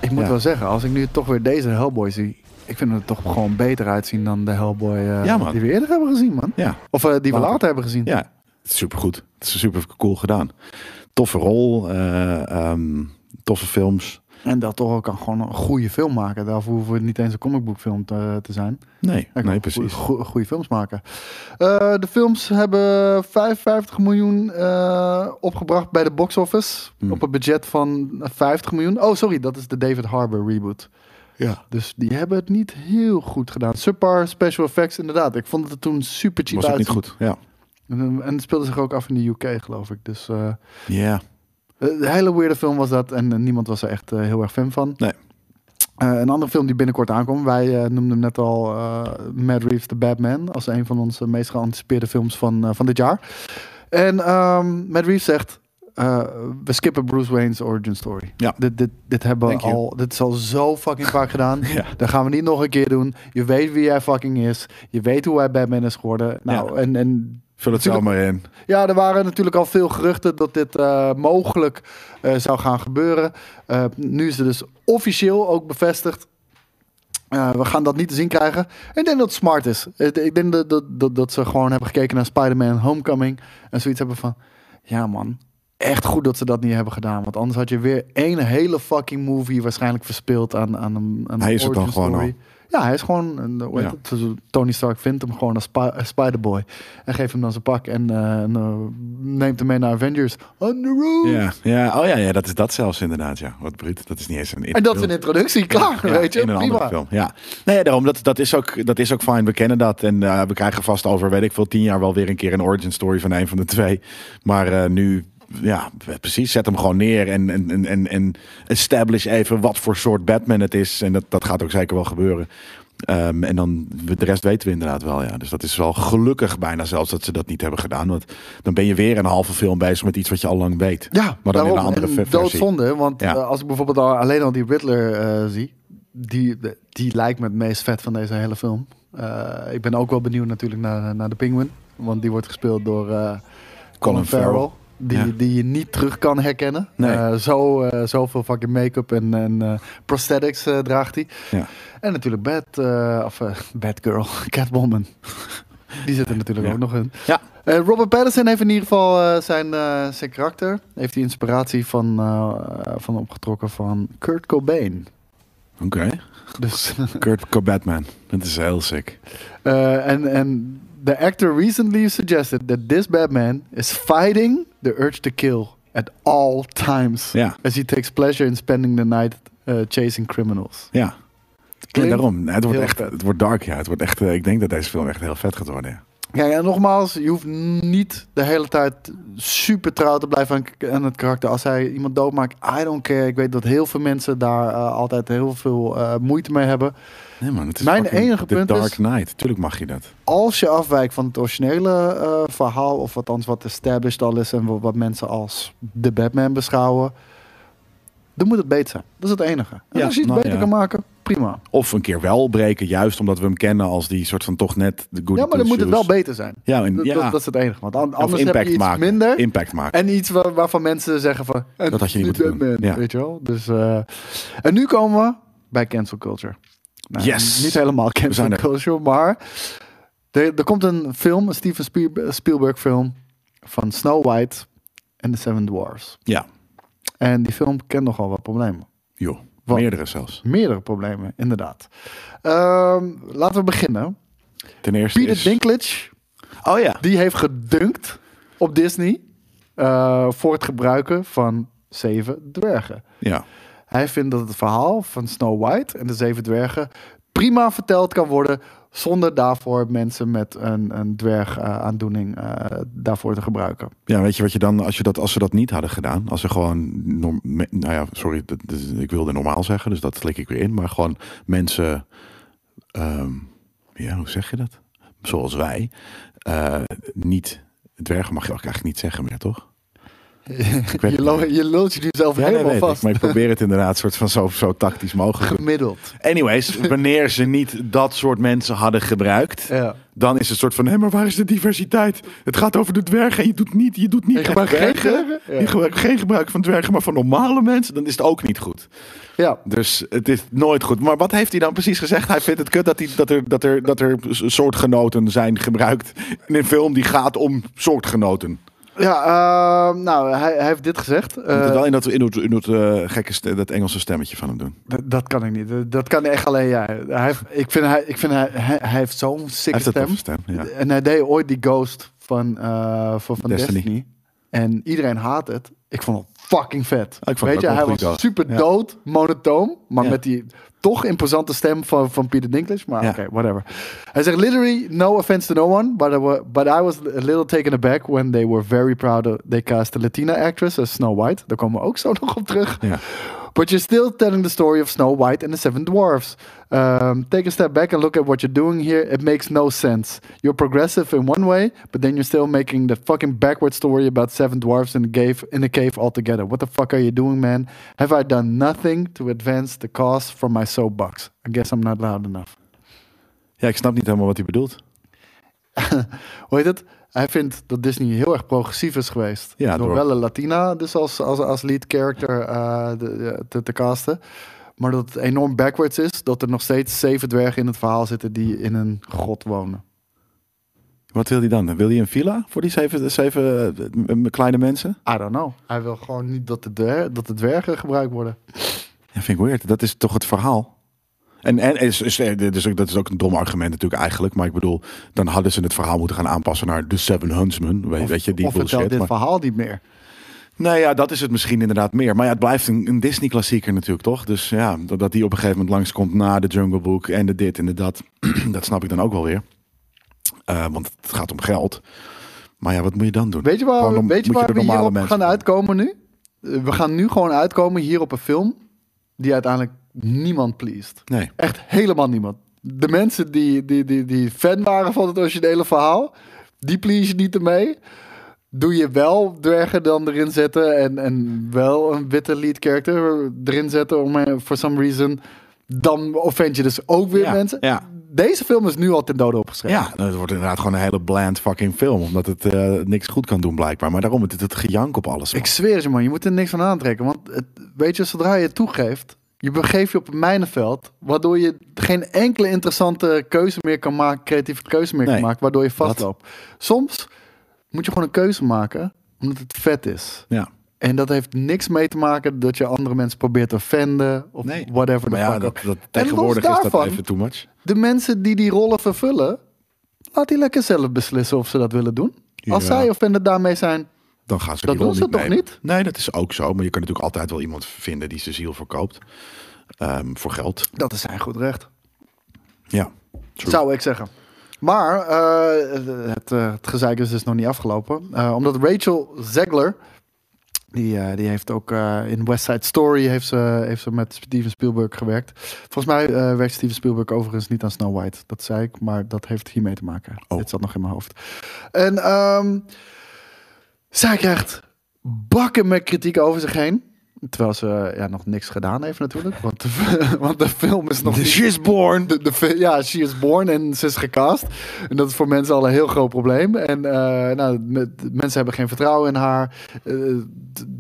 Ik moet Ja. wel zeggen, als ik nu toch weer deze Hellboy zie, ik vind het er toch gewoon beter uitzien dan de Hellboy eh, Ja, man. die we eerder hebben gezien, man. Ja, Of eh, die we Later. later hebben gezien. ja. Het is supergoed. Het is super cool gedaan. Toffe rol. eh, ehm, toffe films. En dat toch ook kan gewoon een goede film maken. Daarvoor hoeven we niet eens een comicbookfilm te, te zijn. Nee, nee goeie- precies. goe- goede films maken. Eh, de films hebben 55 miljoen eh, opgebracht bij de box office. Hmm. Op een budget van 50 miljoen. Oh, sorry, dat is de David Harbour reboot. Ja. Dus die hebben het niet heel goed gedaan. Subpar special effects, inderdaad. Ik vond het er toen super cheap Was ook niet goed. Ja. En, en het speelde zich ook af in de UK, geloof ik. Dus eh, Ja. Een hele weirde film was dat. En eh, niemand was er echt eh, heel erg fan van. Nee. Eh, een andere film die binnenkort aankomt. Wij eh, noemden hem net al uh, Matt Reeves The Batman. Als een van onze meest geanticipeerde films van, eh, van dit jaar. En ehm Matt Reeves zegt... eh, we skippen Bruce Wayne's origin story. Ja. Dit, dit, dit hebben we you. al. Dit is al zo fucking vaak gedaan. *laughs* Ja. Dat gaan we niet nog een keer doen. Je weet wie hij fucking is. Je weet hoe hij Batman is geworden. Nou, Ja. en, en Vul het zelf maar in. ja, er waren natuurlijk al veel geruchten dat dit eh, mogelijk eh, zou gaan gebeuren. Eh, nu is het dus officieel ook bevestigd. We gaan dat niet te zien krijgen. En ik denk dat het smart is. Ik denk dat, dat, dat, dat ze gewoon hebben gekeken naar Spider-Man Homecoming. En zoiets hebben van... Ja man, echt goed dat ze dat niet hebben gedaan. Want anders had je weer één hele fucking movie waarschijnlijk verspeeld aan, aan een, aan Hij is het dan gewoon story. Ja, hij is gewoon... Een, hoe heet Ja. het? Tony Stark vindt hem gewoon als Spi- als Spider-Boy. En geeft hem dan zijn pak en, eh, eh, neemt hem mee naar Avengers. On the! Ja. ja. Oh ja, ja, dat is dat zelfs inderdaad. Ja. Wat bruut. Dat is niet eens een En dat is een introductie, klaar, Ja, weet je? in een andere film. Ja. Nee, daarom, dat, dat, is ook, dat is ook fijn. We kennen dat. En eh, we krijgen vast over, weet ik veel, tien jaar wel weer een keer een origin story van een van de twee. Maar nu, ja, precies. Zet hem gewoon neer en, en, en, en, establish even wat voor soort Batman het is. En dat, dat gaat ook zeker wel gebeuren. Ehm, en dan de rest weten we inderdaad wel, ja. Dus dat is wel gelukkig bijna zelfs dat ze dat niet hebben gedaan. Want dan ben je weer een halve film bezig met iets wat je al lang weet. Ja, Maar dan in een andere En versie. doodzonde, want Ja. eh, als ik bijvoorbeeld al, alleen al die Riddler eh, zie, die, die lijkt me het meest vet van deze hele film. Eh, ik ben ook wel benieuwd natuurlijk naar, naar de Penguin, want die wordt gespeeld door eh, Colin Farrell. Die, Ja. die je niet terug kan herkennen. Nee. Eh, zo, eh, zoveel fucking make-up en, en eh, prosthetics draagt hij. Ja. En natuurlijk Bad, of uh, Batgirl, *laughs* Catwoman. Die zit er natuurlijk Ja. ook nog in. Ja. Robert Pattinson heeft in ieder geval zijn, zijn karakter. Heeft hij inspiratie van, van opgetrokken van Kurt Cobain. Oké. Dus, Kurt Batman. Dat is heel sick. en, en the actor recently suggested that this Batman is fighting the urge to kill at all times. Ja. As he takes pleasure in spending the night eh, chasing criminals. Ja. Klinkt daarom. Het wordt echt, vet. het wordt dark, ja. Het wordt echt, eh, ik denk dat deze film echt heel vet gaat worden. Ja. Kijk, en nogmaals, je hoeft niet de hele tijd super trouw te blijven aan, aan het karakter. Als hij iemand doodmaakt, I don't care. Ik weet dat heel veel mensen daar eh, altijd heel veel eh, moeite mee hebben. Nee man, het is Mijn enige The punt Dark is- Knight. Tuurlijk mag je dat. Als je afwijkt van het originele eh, verhaal, of althans wat established al is en wat, mensen als de Batman beschouwen, dan moet het beter zijn. Dat is het enige. En Ja, als je iets nou beter ja. kan maken, prima. Of een keer wel breken, juist omdat we hem kennen als die soort van toch net de good Ja, maar dan moet het wel beter zijn. Ja, en, Dat, ja. dat, dat is het enige. Want anders heb impact je iets maken. minder. Impact maken. En iets waar, waarvan mensen zeggen van... Dat had je niet moeten doen. Ja. Weet je wel? Dus, eh, en nu komen we bij cancel culture. Nou, Yes! Niet helemaal cancel culture, maar... Er, er komt een film, een Steven Spiel- Spielberg film... van Snow White en The Seven Dwarfs. Ja, En die film kent nogal wat problemen. Wat? Meerdere zelfs. Meerdere problemen, inderdaad. Ehm, laten we beginnen. Ten eerste Peter is... Dinklage, Oh ja. die heeft gedunkt op Disney... eh, voor het gebruiken van Zeven Dwergen. Ja. Hij vindt dat het verhaal van Snow White en de Zeven Dwergen prima verteld kan worden zonder daarvoor mensen met een, een dwergaandoening eh daarvoor te gebruiken. Ja, weet je wat je dan, als, je dat, als ze dat niet hadden gedaan, als ze gewoon, norm- nou ja, sorry, ik wilde normaal zeggen, dus dat slik ik weer in, maar gewoon mensen, ehm, ja, hoe zeg je dat? Zoals wij, eh, niet, dwergen mag je ook eigenlijk niet zeggen meer, toch? Je, lo- je lult je nu zelf Ja, nee, helemaal weet ik, vast. maar ik probeer het inderdaad soort van zo, zo tactisch mogelijk. Gemiddeld. Anyways, wanneer ze niet dat soort mensen hadden gebruikt, Ja. dan is het soort van, hé, maar waar is de diversiteit? Het gaat over de dwergen en je doet niet, je doet niet Je gebruikt geen? Ja. Je gebruikt geen gebruik van dwergen, maar van normale mensen, dan is het ook niet goed. Ja. Dus het is nooit goed. Maar wat heeft hij dan precies gezegd? Hij vindt het kut dat, hij, dat, er, dat, er, dat er soortgenoten zijn gebruikt in een film die gaat om soortgenoten. Ja, ehm, nou, hij, hij heeft dit gezegd. Je moet Eh, het wel in dat, in dat, in dat eh, gekke, dat Engelse stemmetje van hem doen. dat, dat kan ik niet. Dat- kan echt alleen jij. Hij heeft, ik vind, hij, ik vind hij, hij, hij heeft zo'n Hij sick stem. stem. Ja. En hij deed ooit die Ghost van, eh, van, van Destiny. Destiny. En iedereen haat het. Ik vond het fucking vet. ik Weet je, hij was super dood, monotoom. Maar met die toch imposante stem van, van Peter Dinklage. Maar oké, whatever. Hij zegt literally, no offense to no one. But I, but I was a little taken aback when they were very proud of, they cast a Latina actress as Snow White. Daar komen we ook zo *laughs* nog op terug. Ja. But you're still telling the story of Snow White and the Seven Dwarfs. Um, take a step back and look at what you're doing here. It makes no sense. You're progressive in one way, but then you're still making the fucking backward story about seven dwarfs in the cave in the cave altogether. What the fuck are you doing, man? Have I done nothing to advance the cause from my soapbox? I guess I'm not loud enough. ja, ik snap niet helemaal wat hij bedoelt. *laughs* Hoe heet het? Hij vindt dat Disney heel erg progressief is geweest. Ja, door door- wel een Latina dus als, als, als lead character eh, de- te, te casten. Maar dat het enorm backwards is. Dat er nog steeds zeven dwergen in het verhaal zitten die in een grot wonen. Wat wil hij dan? Wil hij een villa voor die zeven, zeven eh, kleine mensen? I don't know. Hij wil gewoon niet dat de, dwer- dat de dwergen gebruikt worden. Ja, vind ik weird. Dat is toch het verhaal? En, en is, is, eh, dus ook- dat is ook een dom argument natuurlijk eigenlijk. Maar ik bedoel, dan hadden ze het verhaal moeten gaan aanpassen naar The Seven Huntsmen. Weet, weet je, die of bullshit. dit Maar, verhaal niet meer. nou ja, dat is het misschien inderdaad meer. Maar ja, het blijft een, een Disney-klassieker natuurlijk, toch? Dus ja, dat, dat die op een gegeven moment langskomt na de Jungle Book en de dit en de dat. *clears throat* dat snap ik dan ook wel weer. Eh, want het gaat om geld. Maar ja, wat moet je dan doen? Weet je waar, om- weet je waar we hierop gaan uitkomen nu? Eh, We gaan nu gewoon uitkomen hier op een film die uiteindelijk niemand pleased. Nee. Echt helemaal niemand. De mensen die, die, die, die fan waren van het originele verhaal, die please je niet ermee. Doe je wel dwergen dan erin zetten en, en wel een witte lead character erin zetten om eh, for some reason, dan offend je dus ook weer Ja, mensen. ja. Deze film is nu al ten dode opgeschreven. Ja, het wordt inderdaad gewoon een hele bland fucking film. Omdat het eh, niks goed kan doen blijkbaar. Maar daarom het, het gejank op alles. man. Ik zweer je man, je moet er niks van aantrekken. Want het, weet je, zodra je het toegeeft, je begeeft je op een mijnenveld, waardoor je geen enkele interessante keuze meer kan maken, creatieve keuze meer Nee, kan maken, waardoor je vastloopt. Soms moet je gewoon een keuze maken, omdat het vet is. Ja. En dat heeft niks mee te maken dat je andere mensen probeert te offenden of Nee. whatever Maar ja, dat, dat, En tegenwoordig is dat even too much. De mensen die die rollen vervullen, laat die lekker zelf beslissen of ze dat willen doen. Als zij offended daarmee zijn, Dan gaan ze Dat die rol doen ze niet toch niet? Nee, dat is ook zo. Maar je kan natuurlijk altijd wel iemand vinden die zijn ziel verkoopt. Ehm, voor geld. dat is zijn goed recht. Ja. True. Zou ik zeggen. Maar eh, het, eh, het gezeik is dus nog niet afgelopen. Eh, omdat Rachel Zegler, die, eh, die heeft ook eh, in West Side Story heeft ze, heeft ze met Steven Spielberg gewerkt. Volgens mij eh, werkt Steven Spielberg overigens niet aan Snow White. Dat zei ik, maar dat heeft hiermee te maken. Oh. Dit zat nog in mijn hoofd. En ehm, zij krijgt bakken met kritiek over zich heen. Terwijl ze ja, nog niks gedaan heeft natuurlijk. Want de, *laughs* want de film is nog niet... She is born. De, ja, she is born en ze is gecast. En dat is voor mensen al een heel groot probleem. En eh, nou, mensen hebben geen vertrouwen in haar. Eh,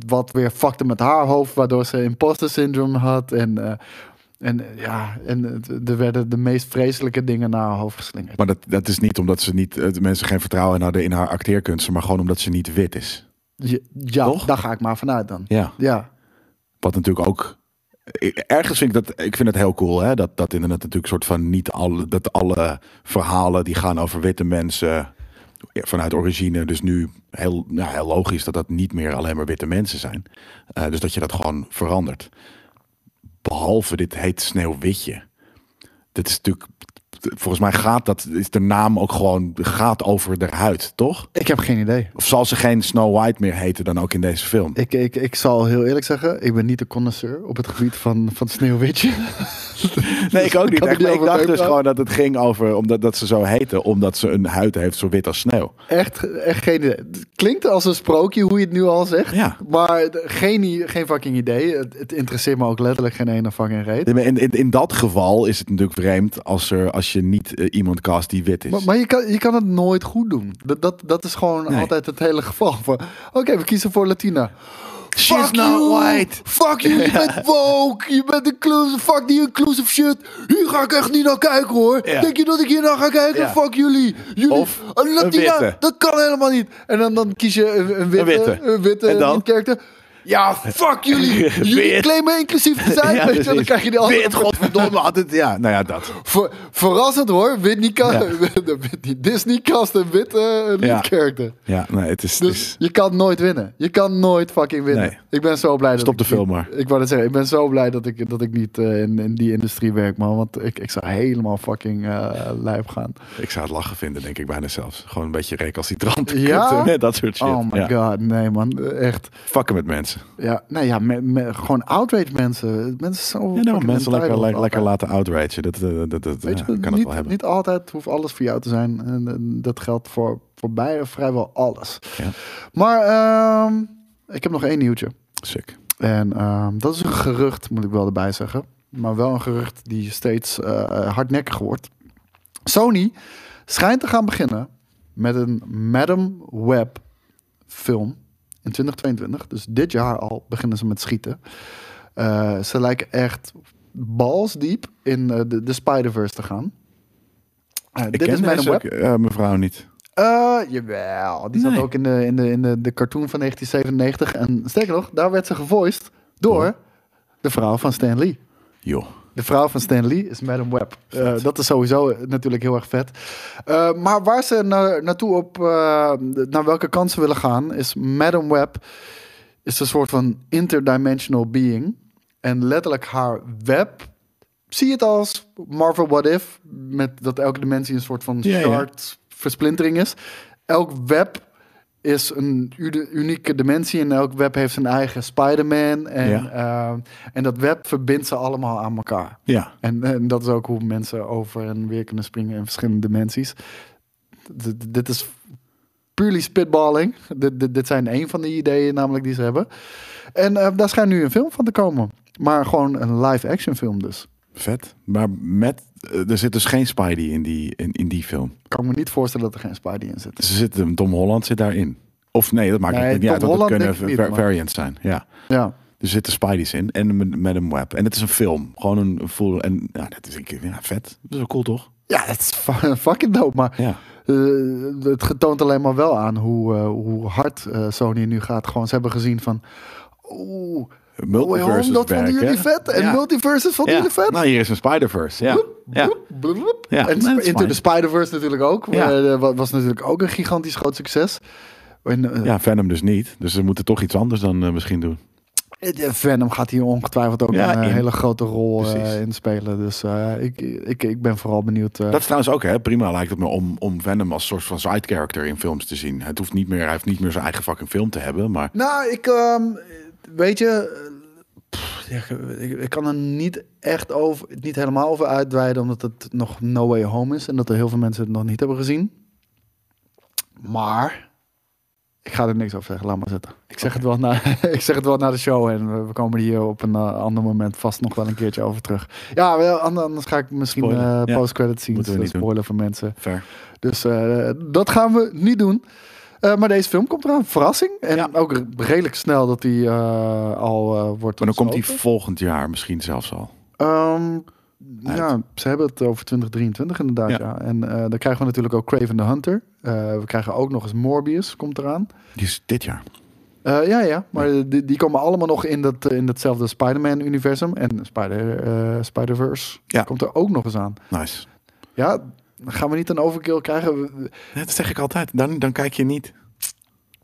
wat weer fuckte met haar hoofd, waardoor ze imposter syndrome had. En, eh, en eh, ja, en er werden de meest vreselijke dingen naar haar hoofd geslingerd. Maar dat, dat is niet omdat ze niet, eh, de mensen geen vertrouwen in hadden in haar acteerkunsten. Maar gewoon omdat ze niet wit is. Je- ja, Toch? daar ga ik maar vanuit dan. Ja. Ja, Wat natuurlijk ook. ik- Ergens vind ik dat. Ik vind het heel cool, hè? Dat, dat inderdaad natuurlijk soort van niet alle. Dat alle verhalen die gaan over witte mensen. Vanuit origine, dus nu heel, nou, heel logisch dat dat niet meer alleen maar witte mensen zijn. Eh, dus dat je dat gewoon verandert. Behalve dit heet Sneeuwwitje. Dit is natuurlijk volgens mij gaat dat, is de naam ook gewoon, gaat over de huid, toch? Ik heb geen idee. Of zal ze geen Snow White meer heten dan ook in deze film? Ik, ik, ik zal heel eerlijk zeggen, ik ben niet de connoisseur op het gebied van, van Sneeuwwitje. *laughs* *laughs* Nee, ik ook niet. Echt, ik dacht dus gewoon dat het ging over, omdat dat ze zo heten, omdat ze een huid heeft zo wit als sneeuw. Echt, echt geen idee. Het klinkt als een sprookje hoe je het nu al zegt. Ja. Maar geen, geen fucking idee. Het, het interesseert me ook letterlijk geen ene fucking reet. In, in, in dat geval is het natuurlijk vreemd als, er, als je niet eh, iemand cast die wit is. Maar, maar je, kan, je kan het nooit goed doen. Dat, dat, dat is gewoon Nee. altijd het hele geval. van, Oké, we kiezen voor Latina. She's Fuck not you! white. Fuck you, je bent *laughs* woke. Je bent inclusive. Fuck die inclusive shit. Hier ga ik echt niet naar kijken hoor. Ja. Denk je dat ik hier naar ga kijken? Ja. Fuck jullie. jullie Of een Latina, witte. dat kan helemaal niet. En dan, dan kies je een, een witte, witte. een witte En dan? Ja, fuck jullie. *laughs* Jullie Wit. claimen inclusief te zijn. *laughs* Ja, weet je, dan krijg je die andere Wit, godverdomme, altijd. Ja, nou ja, dat. Ver, verrassend hoor. Whitney, Ka- Ja. *laughs* Whitney Disney cast een witte uh, Ja. character. Ja, nee, het is... Dus is je kan nooit winnen. Je kan nooit fucking winnen. Nee. Ik ben zo blij dat Stop ik de film niet- maar. Ik wou zeggen, ik ben zo blij dat ik, dat ik niet eh, in, in die industrie werk, man. Want ik, ik zou helemaal fucking eh lijp gaan. ik zou het lachen vinden, denk ik bijna zelfs. Gewoon een beetje recalcitrant. Ja? Dat soort shit. oh my ja. god, nee man. Echt. Fucken met mensen. Ja, nee, ja, me- me- gewoon outrage mensen. Mensen zo Ja, nou, mensen lekker, laten outragen. Dat, eh, dat, dat, Weet je, kan het niet, wel hebben. niet altijd hoeft alles voor jou te zijn. En, en dat geldt voor, voor vrijwel alles. Ja. Maar ehm, ik heb nog één nieuwtje. Sick. En ehm, dat is een gerucht, moet ik wel erbij zeggen. Maar wel een gerucht die steeds eh, hardnekkiger wordt. Sony schijnt te gaan beginnen met een Madam Web film in 2022. Dus dit jaar al beginnen ze met schieten. Eh, ze lijken echt balsdiep in eh, de, de Spider-Verse te gaan. Eh, Ik dit ken is deze Web. mevrouw niet. Jawel, die zat Nee. ook in de, in, de, in de, de cartoon van 1997. En sterker nog, daar werd ze gevoiced door Oh. de vrouw van Stan Lee. Joh. De vrouw van Stan Lee is Madam Web. Eh, dat is sowieso natuurlijk heel erg vet. Eh, maar waar ze naar, naartoe op, eh, naar welke kant ze willen gaan, is Madam Web is een soort van interdimensional being. En letterlijk haar web, zie het als Marvel What If, met dat elke dimensie een soort van Ja, ja. shard versplintering is. Elk web is een unieke dimensie en elk web heeft zijn eigen Spider-Man. En, Ja. eh, en dat web verbindt ze allemaal aan elkaar. Ja. En, en dat is ook hoe mensen over en weer kunnen springen in verschillende dimensies. D- d- dit is purely spitballing. Dit, dit, dit zijn een van de ideeën namelijk die ze hebben. En eh, daar schijnt nu een film van te komen. Maar gewoon een live-action film dus. Vet. Maar met, eh, er zit dus geen Spidey in die, in, in die film. Ik kan me niet voorstellen dat er geen Spidey in zit. Ze zitten, Tom Holland zit daarin. Of nee, dat maakt Nee, niet Tom uit. Want Holland kunnen var- variants zijn. Ja. Ja. Er zitten Spidey's in. En met Madam Web. En het is een film. Gewoon een full. En ja, dat is ik, ja, vet. Dat is wel cool, toch? Ja, het is fu- *laughs* fucking dope. Maar Ja. eh, het getoont alleen maar wel aan hoe, eh, hoe hard Sony nu gaat. Gewoon, ze hebben gezien van... Oeh, Multiverse Home, dat vonden jullie vet. En Ja. Multiverses vonden Ja. jullie vet. Nou, hier is een Spider-Verse. Ja. Ja. Bloep, bloep, bloep. Ja, En nee, Into the Spider-Verse natuurlijk ook. Ja. Eh, wa- was natuurlijk ook een gigantisch groot succes. En, eh, ja, Venom dus niet. Dus ze moeten toch iets anders dan eh, misschien doen. Venom gaat hier ongetwijfeld ook Ja, een in. hele grote rol eh, in spelen. Dus eh, ik, ik, ik ben vooral benieuwd. eh, Dat is trouwens ook hè, prima lijkt het me om, om Venom als soort van side character in films te zien. Het hoeft niet meer, hij heeft niet meer zijn eigen fucking film te hebben, maar Nou, ik ehm, weet je, pff, ja, ik, kan er niet echt over, niet helemaal over uitweiden, omdat het nog No Way Home is en dat er heel veel mensen het nog niet hebben gezien. Maar ik ga er niks over zeggen, laat maar zitten. Ik zeg, het, wel na, *laughs* ik zeg het wel na de show en we, komen hier op een eh, ander moment vast nog wel een keertje over terug. Ja, wel, anders ga ik misschien Ja. post-credit we eh, spoilen voor mensen. ver. Dus dat gaan we niet doen. Eh, maar deze film komt eraan. Verrassing. En Ja. ook re- redelijk snel dat die eh, al eh, wordt Maar dan komt hij besloten. volgend jaar misschien zelfs al. Ehm, ja, ze hebben het over 2023 inderdaad. Ja. Ja. En eh, dan krijgen we natuurlijk ook Craven the Hunter. Eh, we krijgen ook nog eens Morbius, komt eraan. Die is dit jaar. Eh, ja, ja, maar Die, die komen allemaal nog in, dat, in datzelfde Spider-Man-universum. En Spider, eh, Spider-Verse Ja. komt er ook nog eens aan. Nice. Ja, gaan we niet een overkill krijgen? Dat zeg ik altijd. Dan, dan kijk je niet.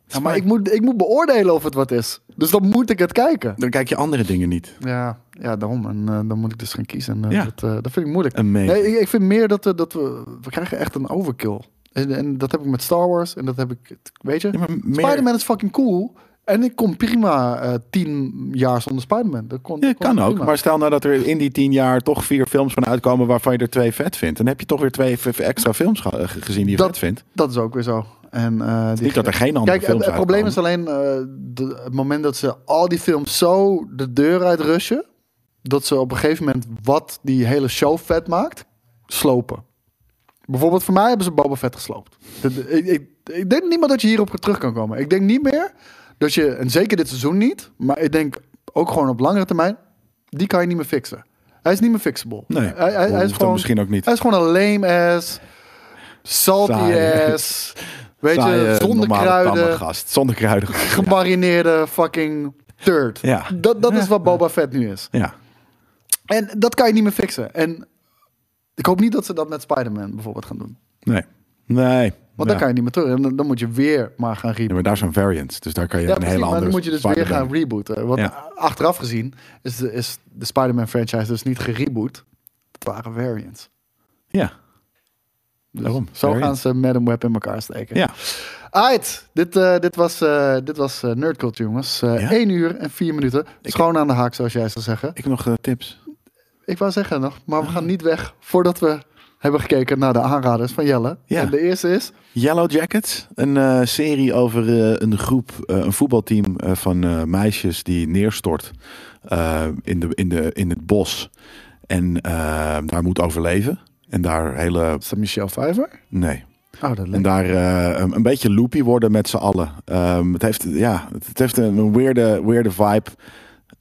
Ja, maar ik moet, ik moet beoordelen of het wat is. Dus dan moet ik het kijken. Dan kijk je andere dingen niet. Ja, ja daarom. En eh, dan moet ik dus gaan kiezen. En, eh, Ja. dat, eh, dat vind ik moeilijk. Amazing. Nee, ik, ik vind meer dat, we- dat we... We krijgen echt een overkill. En, en dat heb ik met Star Wars. En dat heb ik... Weet je? Ja, maar meer- Spider-Man is fucking cool. En ik kon prima eh, tien jaar zonder Spider-Man. Dat kon, Ja, kon kan ook. prima. Maar stel nou dat er in die tien jaar toch vier films van uitkomen waarvan je er twee vet vindt. Dan heb je toch weer twee extra films ge- ge- gezien die je Dat- vet vindt. Dat is ook weer zo. En, eh, die- Niet dat er geen andere Kijk, het, films het probleem is alleen eh, de- het moment dat ze al die films zo de deur uit rushen. Dat ze op een gegeven moment wat die hele show vet maakt, slopen. Bijvoorbeeld voor mij hebben ze Boba Fett gesloopt. Ik, ik, ik denk niet meer dat je hierop terug kan komen. Ik denk niet meer dat je, en zeker dit seizoen niet, maar ik denk ook gewoon op langere termijn, die kan je niet meer fixen. Hij is niet meer fixable. Nee, hij, hij, is gewoon, misschien ook niet. Hij is gewoon een lame ass, salty Saai. ass, weet je, zonder normale, tamme kruiden gast. Zonder kruiden. gemarineerde fucking turd. Ja. Dat, dat is wat Boba Fett nu is. Ja. En dat kan je niet meer fixen. En ik hoop niet dat ze dat met Spider-Man bijvoorbeeld gaan doen. Nee. Nee. Want dan kan je niet meer terug. En dan, dan moet je weer maar gaan rebooten. maar daar zijn variants. Dus daar kan je een precies, hele andere dan moet je dus weer gaan rebooten. Want achteraf gezien is de, is de Spider-Man franchise dus niet gereboot. Het waren variants. Ja. Dus Daarom, zo gaan ze Madam Web in elkaar steken. Ja. Aight, dit, eh, dit was, eh dit was eh, Nerd Culture, jongens. Eh Ja? 1 uur en 4 minuten. Schoon aan de haak, zoals jij zou zeggen. Ik heb nog eh, tips. Ik wou zeggen nog, maar we gaan niet weg voordat we hebben gekeken naar de aanraders van Jelle. Ja. En de eerste is... Yellow Jackets, een eh, serie over eh, een groep, eh, een voetbalteam van meisjes die neerstort in, de, in, de, in het bos. En daar moet overleven. En daar hele. Is dat Michelle Pfeiffer? Nee. Oh, dat En daar een een beetje loopy worden met z'n allen. Ehm, het, heeft, ja, het heeft een, een weirde, weirde vibe.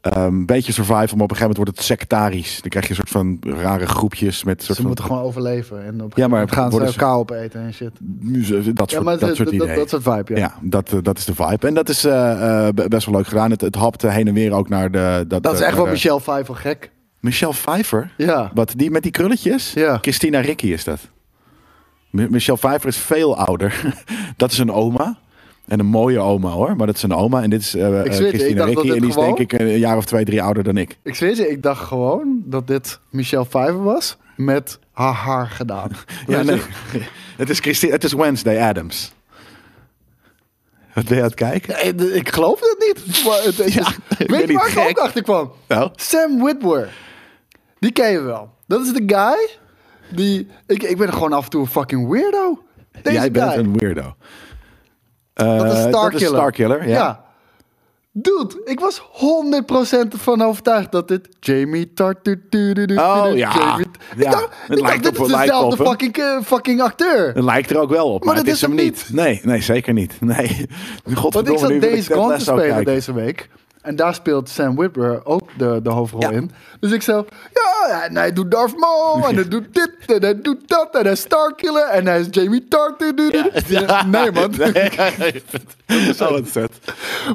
Ehm, een beetje survival, maar op een gegeven moment wordt het sectarisch. Dan krijg je een soort van rare groepjes met soort Ze van, moeten gewoon overleven. En op Ja, maar ja, gaan ze elkaar opeten en shit. dat Ja, soort, maar dat dat, soort dat, ideeën. dat, soort vibe, ja. Ja, dat, eh, dat is de vibe. En dat is eh, eh, be- best wel leuk gedaan. Het, het hapte heen en weer ook naar de... Dat is eh, echt wel de- Michelle Pfeiffer gek. Michelle Pfeiffer? Ja. Wat, die met die krulletjes? Ja. Christina Ricci is dat. Mi- Michelle Pfeiffer is veel ouder. *laughs* dat is een oma. En een mooie oma hoor. Maar dat is een oma. En dit is eh, Ik eh, zweer ik Christina dat Ricci. En die is gewoon- denk ik een jaar of twee, drie ouder dan ik. Ik zweer je, ik dacht gewoon dat dit Michelle Pfeiffer was met haar haar gedaan. *laughs* Ja, nee. *laughs* het, is Christi- het is Wednesday Adams. Wat ben je aan het kijken? Ik geloof het niet. Maar het, is- *laughs* Ja, weet je niet waar ik ook achter kwam? Nou? Sam Witwer. Die ken je wel. Dat is de guy die... Ik, ik ben gewoon af en toe een fucking weirdo. Deze Jij bent een weirdo. Dat is Eh, Starkiller. Starkiller, ja. Dude, ik was 100% van overtuigd dat dit Jamie Tart... du- du- du- du- Oh, ja. Jamie- Ja, Ik dacht, het ik dacht lijkt dit op- is lijkt dezelfde op fucking, eh, fucking acteur. Het lijkt er ook wel op, maar, Maar het dat is hem niet. Nee, nee, zeker niet. Nee. Want Godverdomme, ik zat Days Ted Gone te spelen kijken. deze week. En daar speelt Sam Witwer ook de, de hoofdrol in. Dus ik zo, ja, en hij doet Darth Maul. En hij doet dit, en hij doet dat. En hij is Starkiller. En hij is Jamie Tart. Nee, man. Wat *laughs* vet.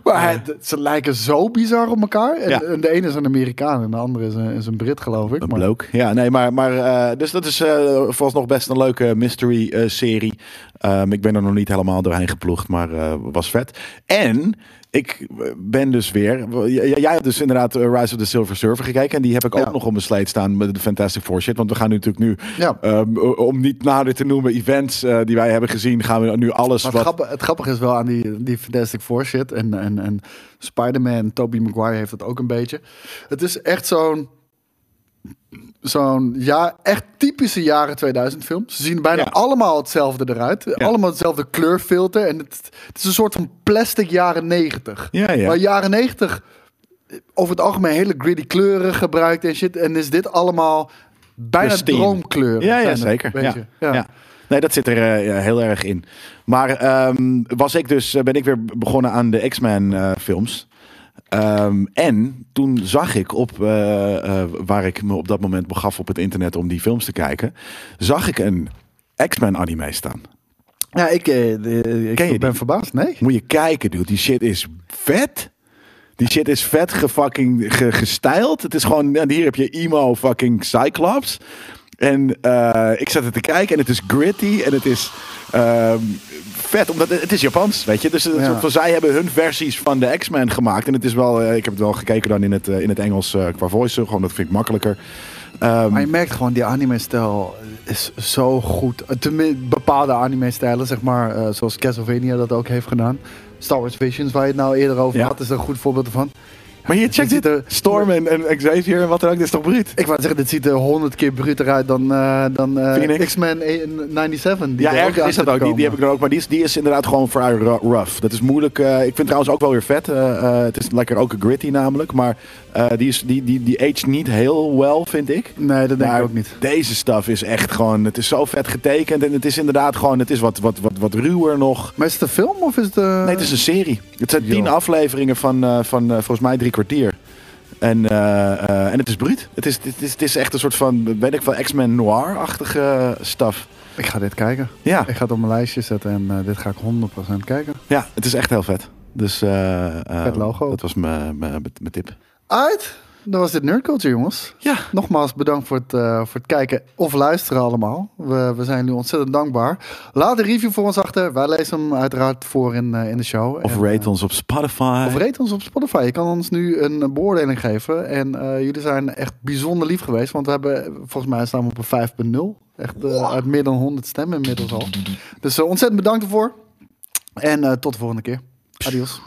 Maar hij- ze lijken zo bizar op elkaar. En, en de ene is een Amerikaan en de andere is een, is een Brit, geloof ik. Een Maar- bloke. Ja, nee, maar, maar eh, dus dat is eh vooralsnog best een leuke mystery eh, serie. Ehm, ik ben er nog niet helemaal doorheen geploegd, maar was vet. En ik ben dus weer. Jij hebt dus inderdaad eh, Rise of the Silver Surfer gekeken. En die heb ik ook Ja. nog op mijn slate staan met de Fantastic Four shit. Want we gaan nu natuurlijk nu, Ja. ehm, om niet nader te noemen, events eh, die wij hebben gezien, gaan we nu alles Maar het, wat. grappige, het grappige is wel aan die, die Fantastic Four shit. En, en, en Spider-Man, Tobey Maguire heeft dat ook een beetje. Het is echt zo'n... Zo'n ja, echt typische jaren 2000 film. Ze zien bijna Ja. allemaal hetzelfde eruit. Allemaal hetzelfde kleurfilter. En het, het is een soort van plastic jaren 90. Ja, ja. Maar jaren 90 over het algemeen hele gritty kleuren gebruikt en shit. En is dit allemaal bijna droomkleuren. Ja, ja zeker. Ja. Ja. Nee, dat zit er eh, heel erg in. Maar ehm, was ik dus, eh, ben ik weer begonnen aan de X-Men eh, films. Ehm, en toen zag ik op, eh, eh, waar ik me op dat moment begaf op het internet om die films te kijken, zag ik een X-Men anime staan. Ja, ik, eh, de- ik ben verbaasd. Nee. Moet je kijken, dude. Die shit is vet. Die shit is vet gefucking ge, gestyled. Het is gewoon, en hier heb je emo fucking Cyclops. En ik zat er te kijken en het is gritty en het is Ehm, vet, omdat het is Japans, weet je. Dus het Ja. van, zij hebben hun versies van de X-Men gemaakt. En het is wel, eh, ik heb het wel gekeken dan in het, eh, in het Engels eh, qua voice. Gewoon, dat vind ik makkelijker. Ehm, Maar je merkt gewoon, die anime-stijl is zo goed. Tenminste, bepaalde anime-stijlen, zeg maar, zoals Castlevania dat ook heeft gedaan. Star Wars Visions, waar je het nou eerder over Ja. had, is er een goed voorbeeld van. Maar hier, check het ziet dit. Storm en, en Xavier en wat dan ook. Dit is toch bruut? Ik wou zeggen, dit ziet er honderd keer bruter uit dan, eh, dan eh? X-Men 97. die Ja, er ergens aan is dat ook. Die, die heb ik dan ook. Maar die is, die is inderdaad gewoon vrij rough. Dat is moeilijk. eh, ik vind het trouwens ook wel weer vet. eh, eh, het is lekker ook gritty namelijk. Maar eh, die, is, die, die, die aged niet heel well, vind ik. Nee, dat denk Maar ik ook niet. Deze stuff is echt gewoon... Het is zo vet getekend. En het is inderdaad gewoon... Het is wat, wat, wat, wat ruwer nog. Maar is het een film of is het... Nee, het is een serie. Het zijn tien afleveringen van, eh, van eh, volgens mij drie kwartier. En, eh, eh, en het is bruut. Het is, het, is, het is echt een soort van, weet ik wel, X-Men noir-achtige stuff. Ik ga dit kijken. Ja, Ik ga het op mijn lijstje zetten en eh, dit ga ik 100% kijken. ja, het is echt heel vet. Dus eh, eh, Vet logo. dat was mijn tip. Uit! Dat was dit Nerd Culture, jongens. Ja, Nogmaals bedankt voor het, eh, voor het kijken of luisteren allemaal. We, we zijn jullie ontzettend dankbaar. Laat een review voor ons achter. Wij lezen hem uiteraard voor in, eh, in de show. of En, rate eh, ons op Spotify. Of rate ons op Spotify. Je kan ons nu een beoordeling geven. En eh, jullie zijn echt bijzonder lief geweest. Want we hebben, volgens mij staan we op een 5.0. Echt eh, uit meer dan 100 stemmen inmiddels al. Dus eh, ontzettend bedankt ervoor. En eh, tot de volgende keer. Adios.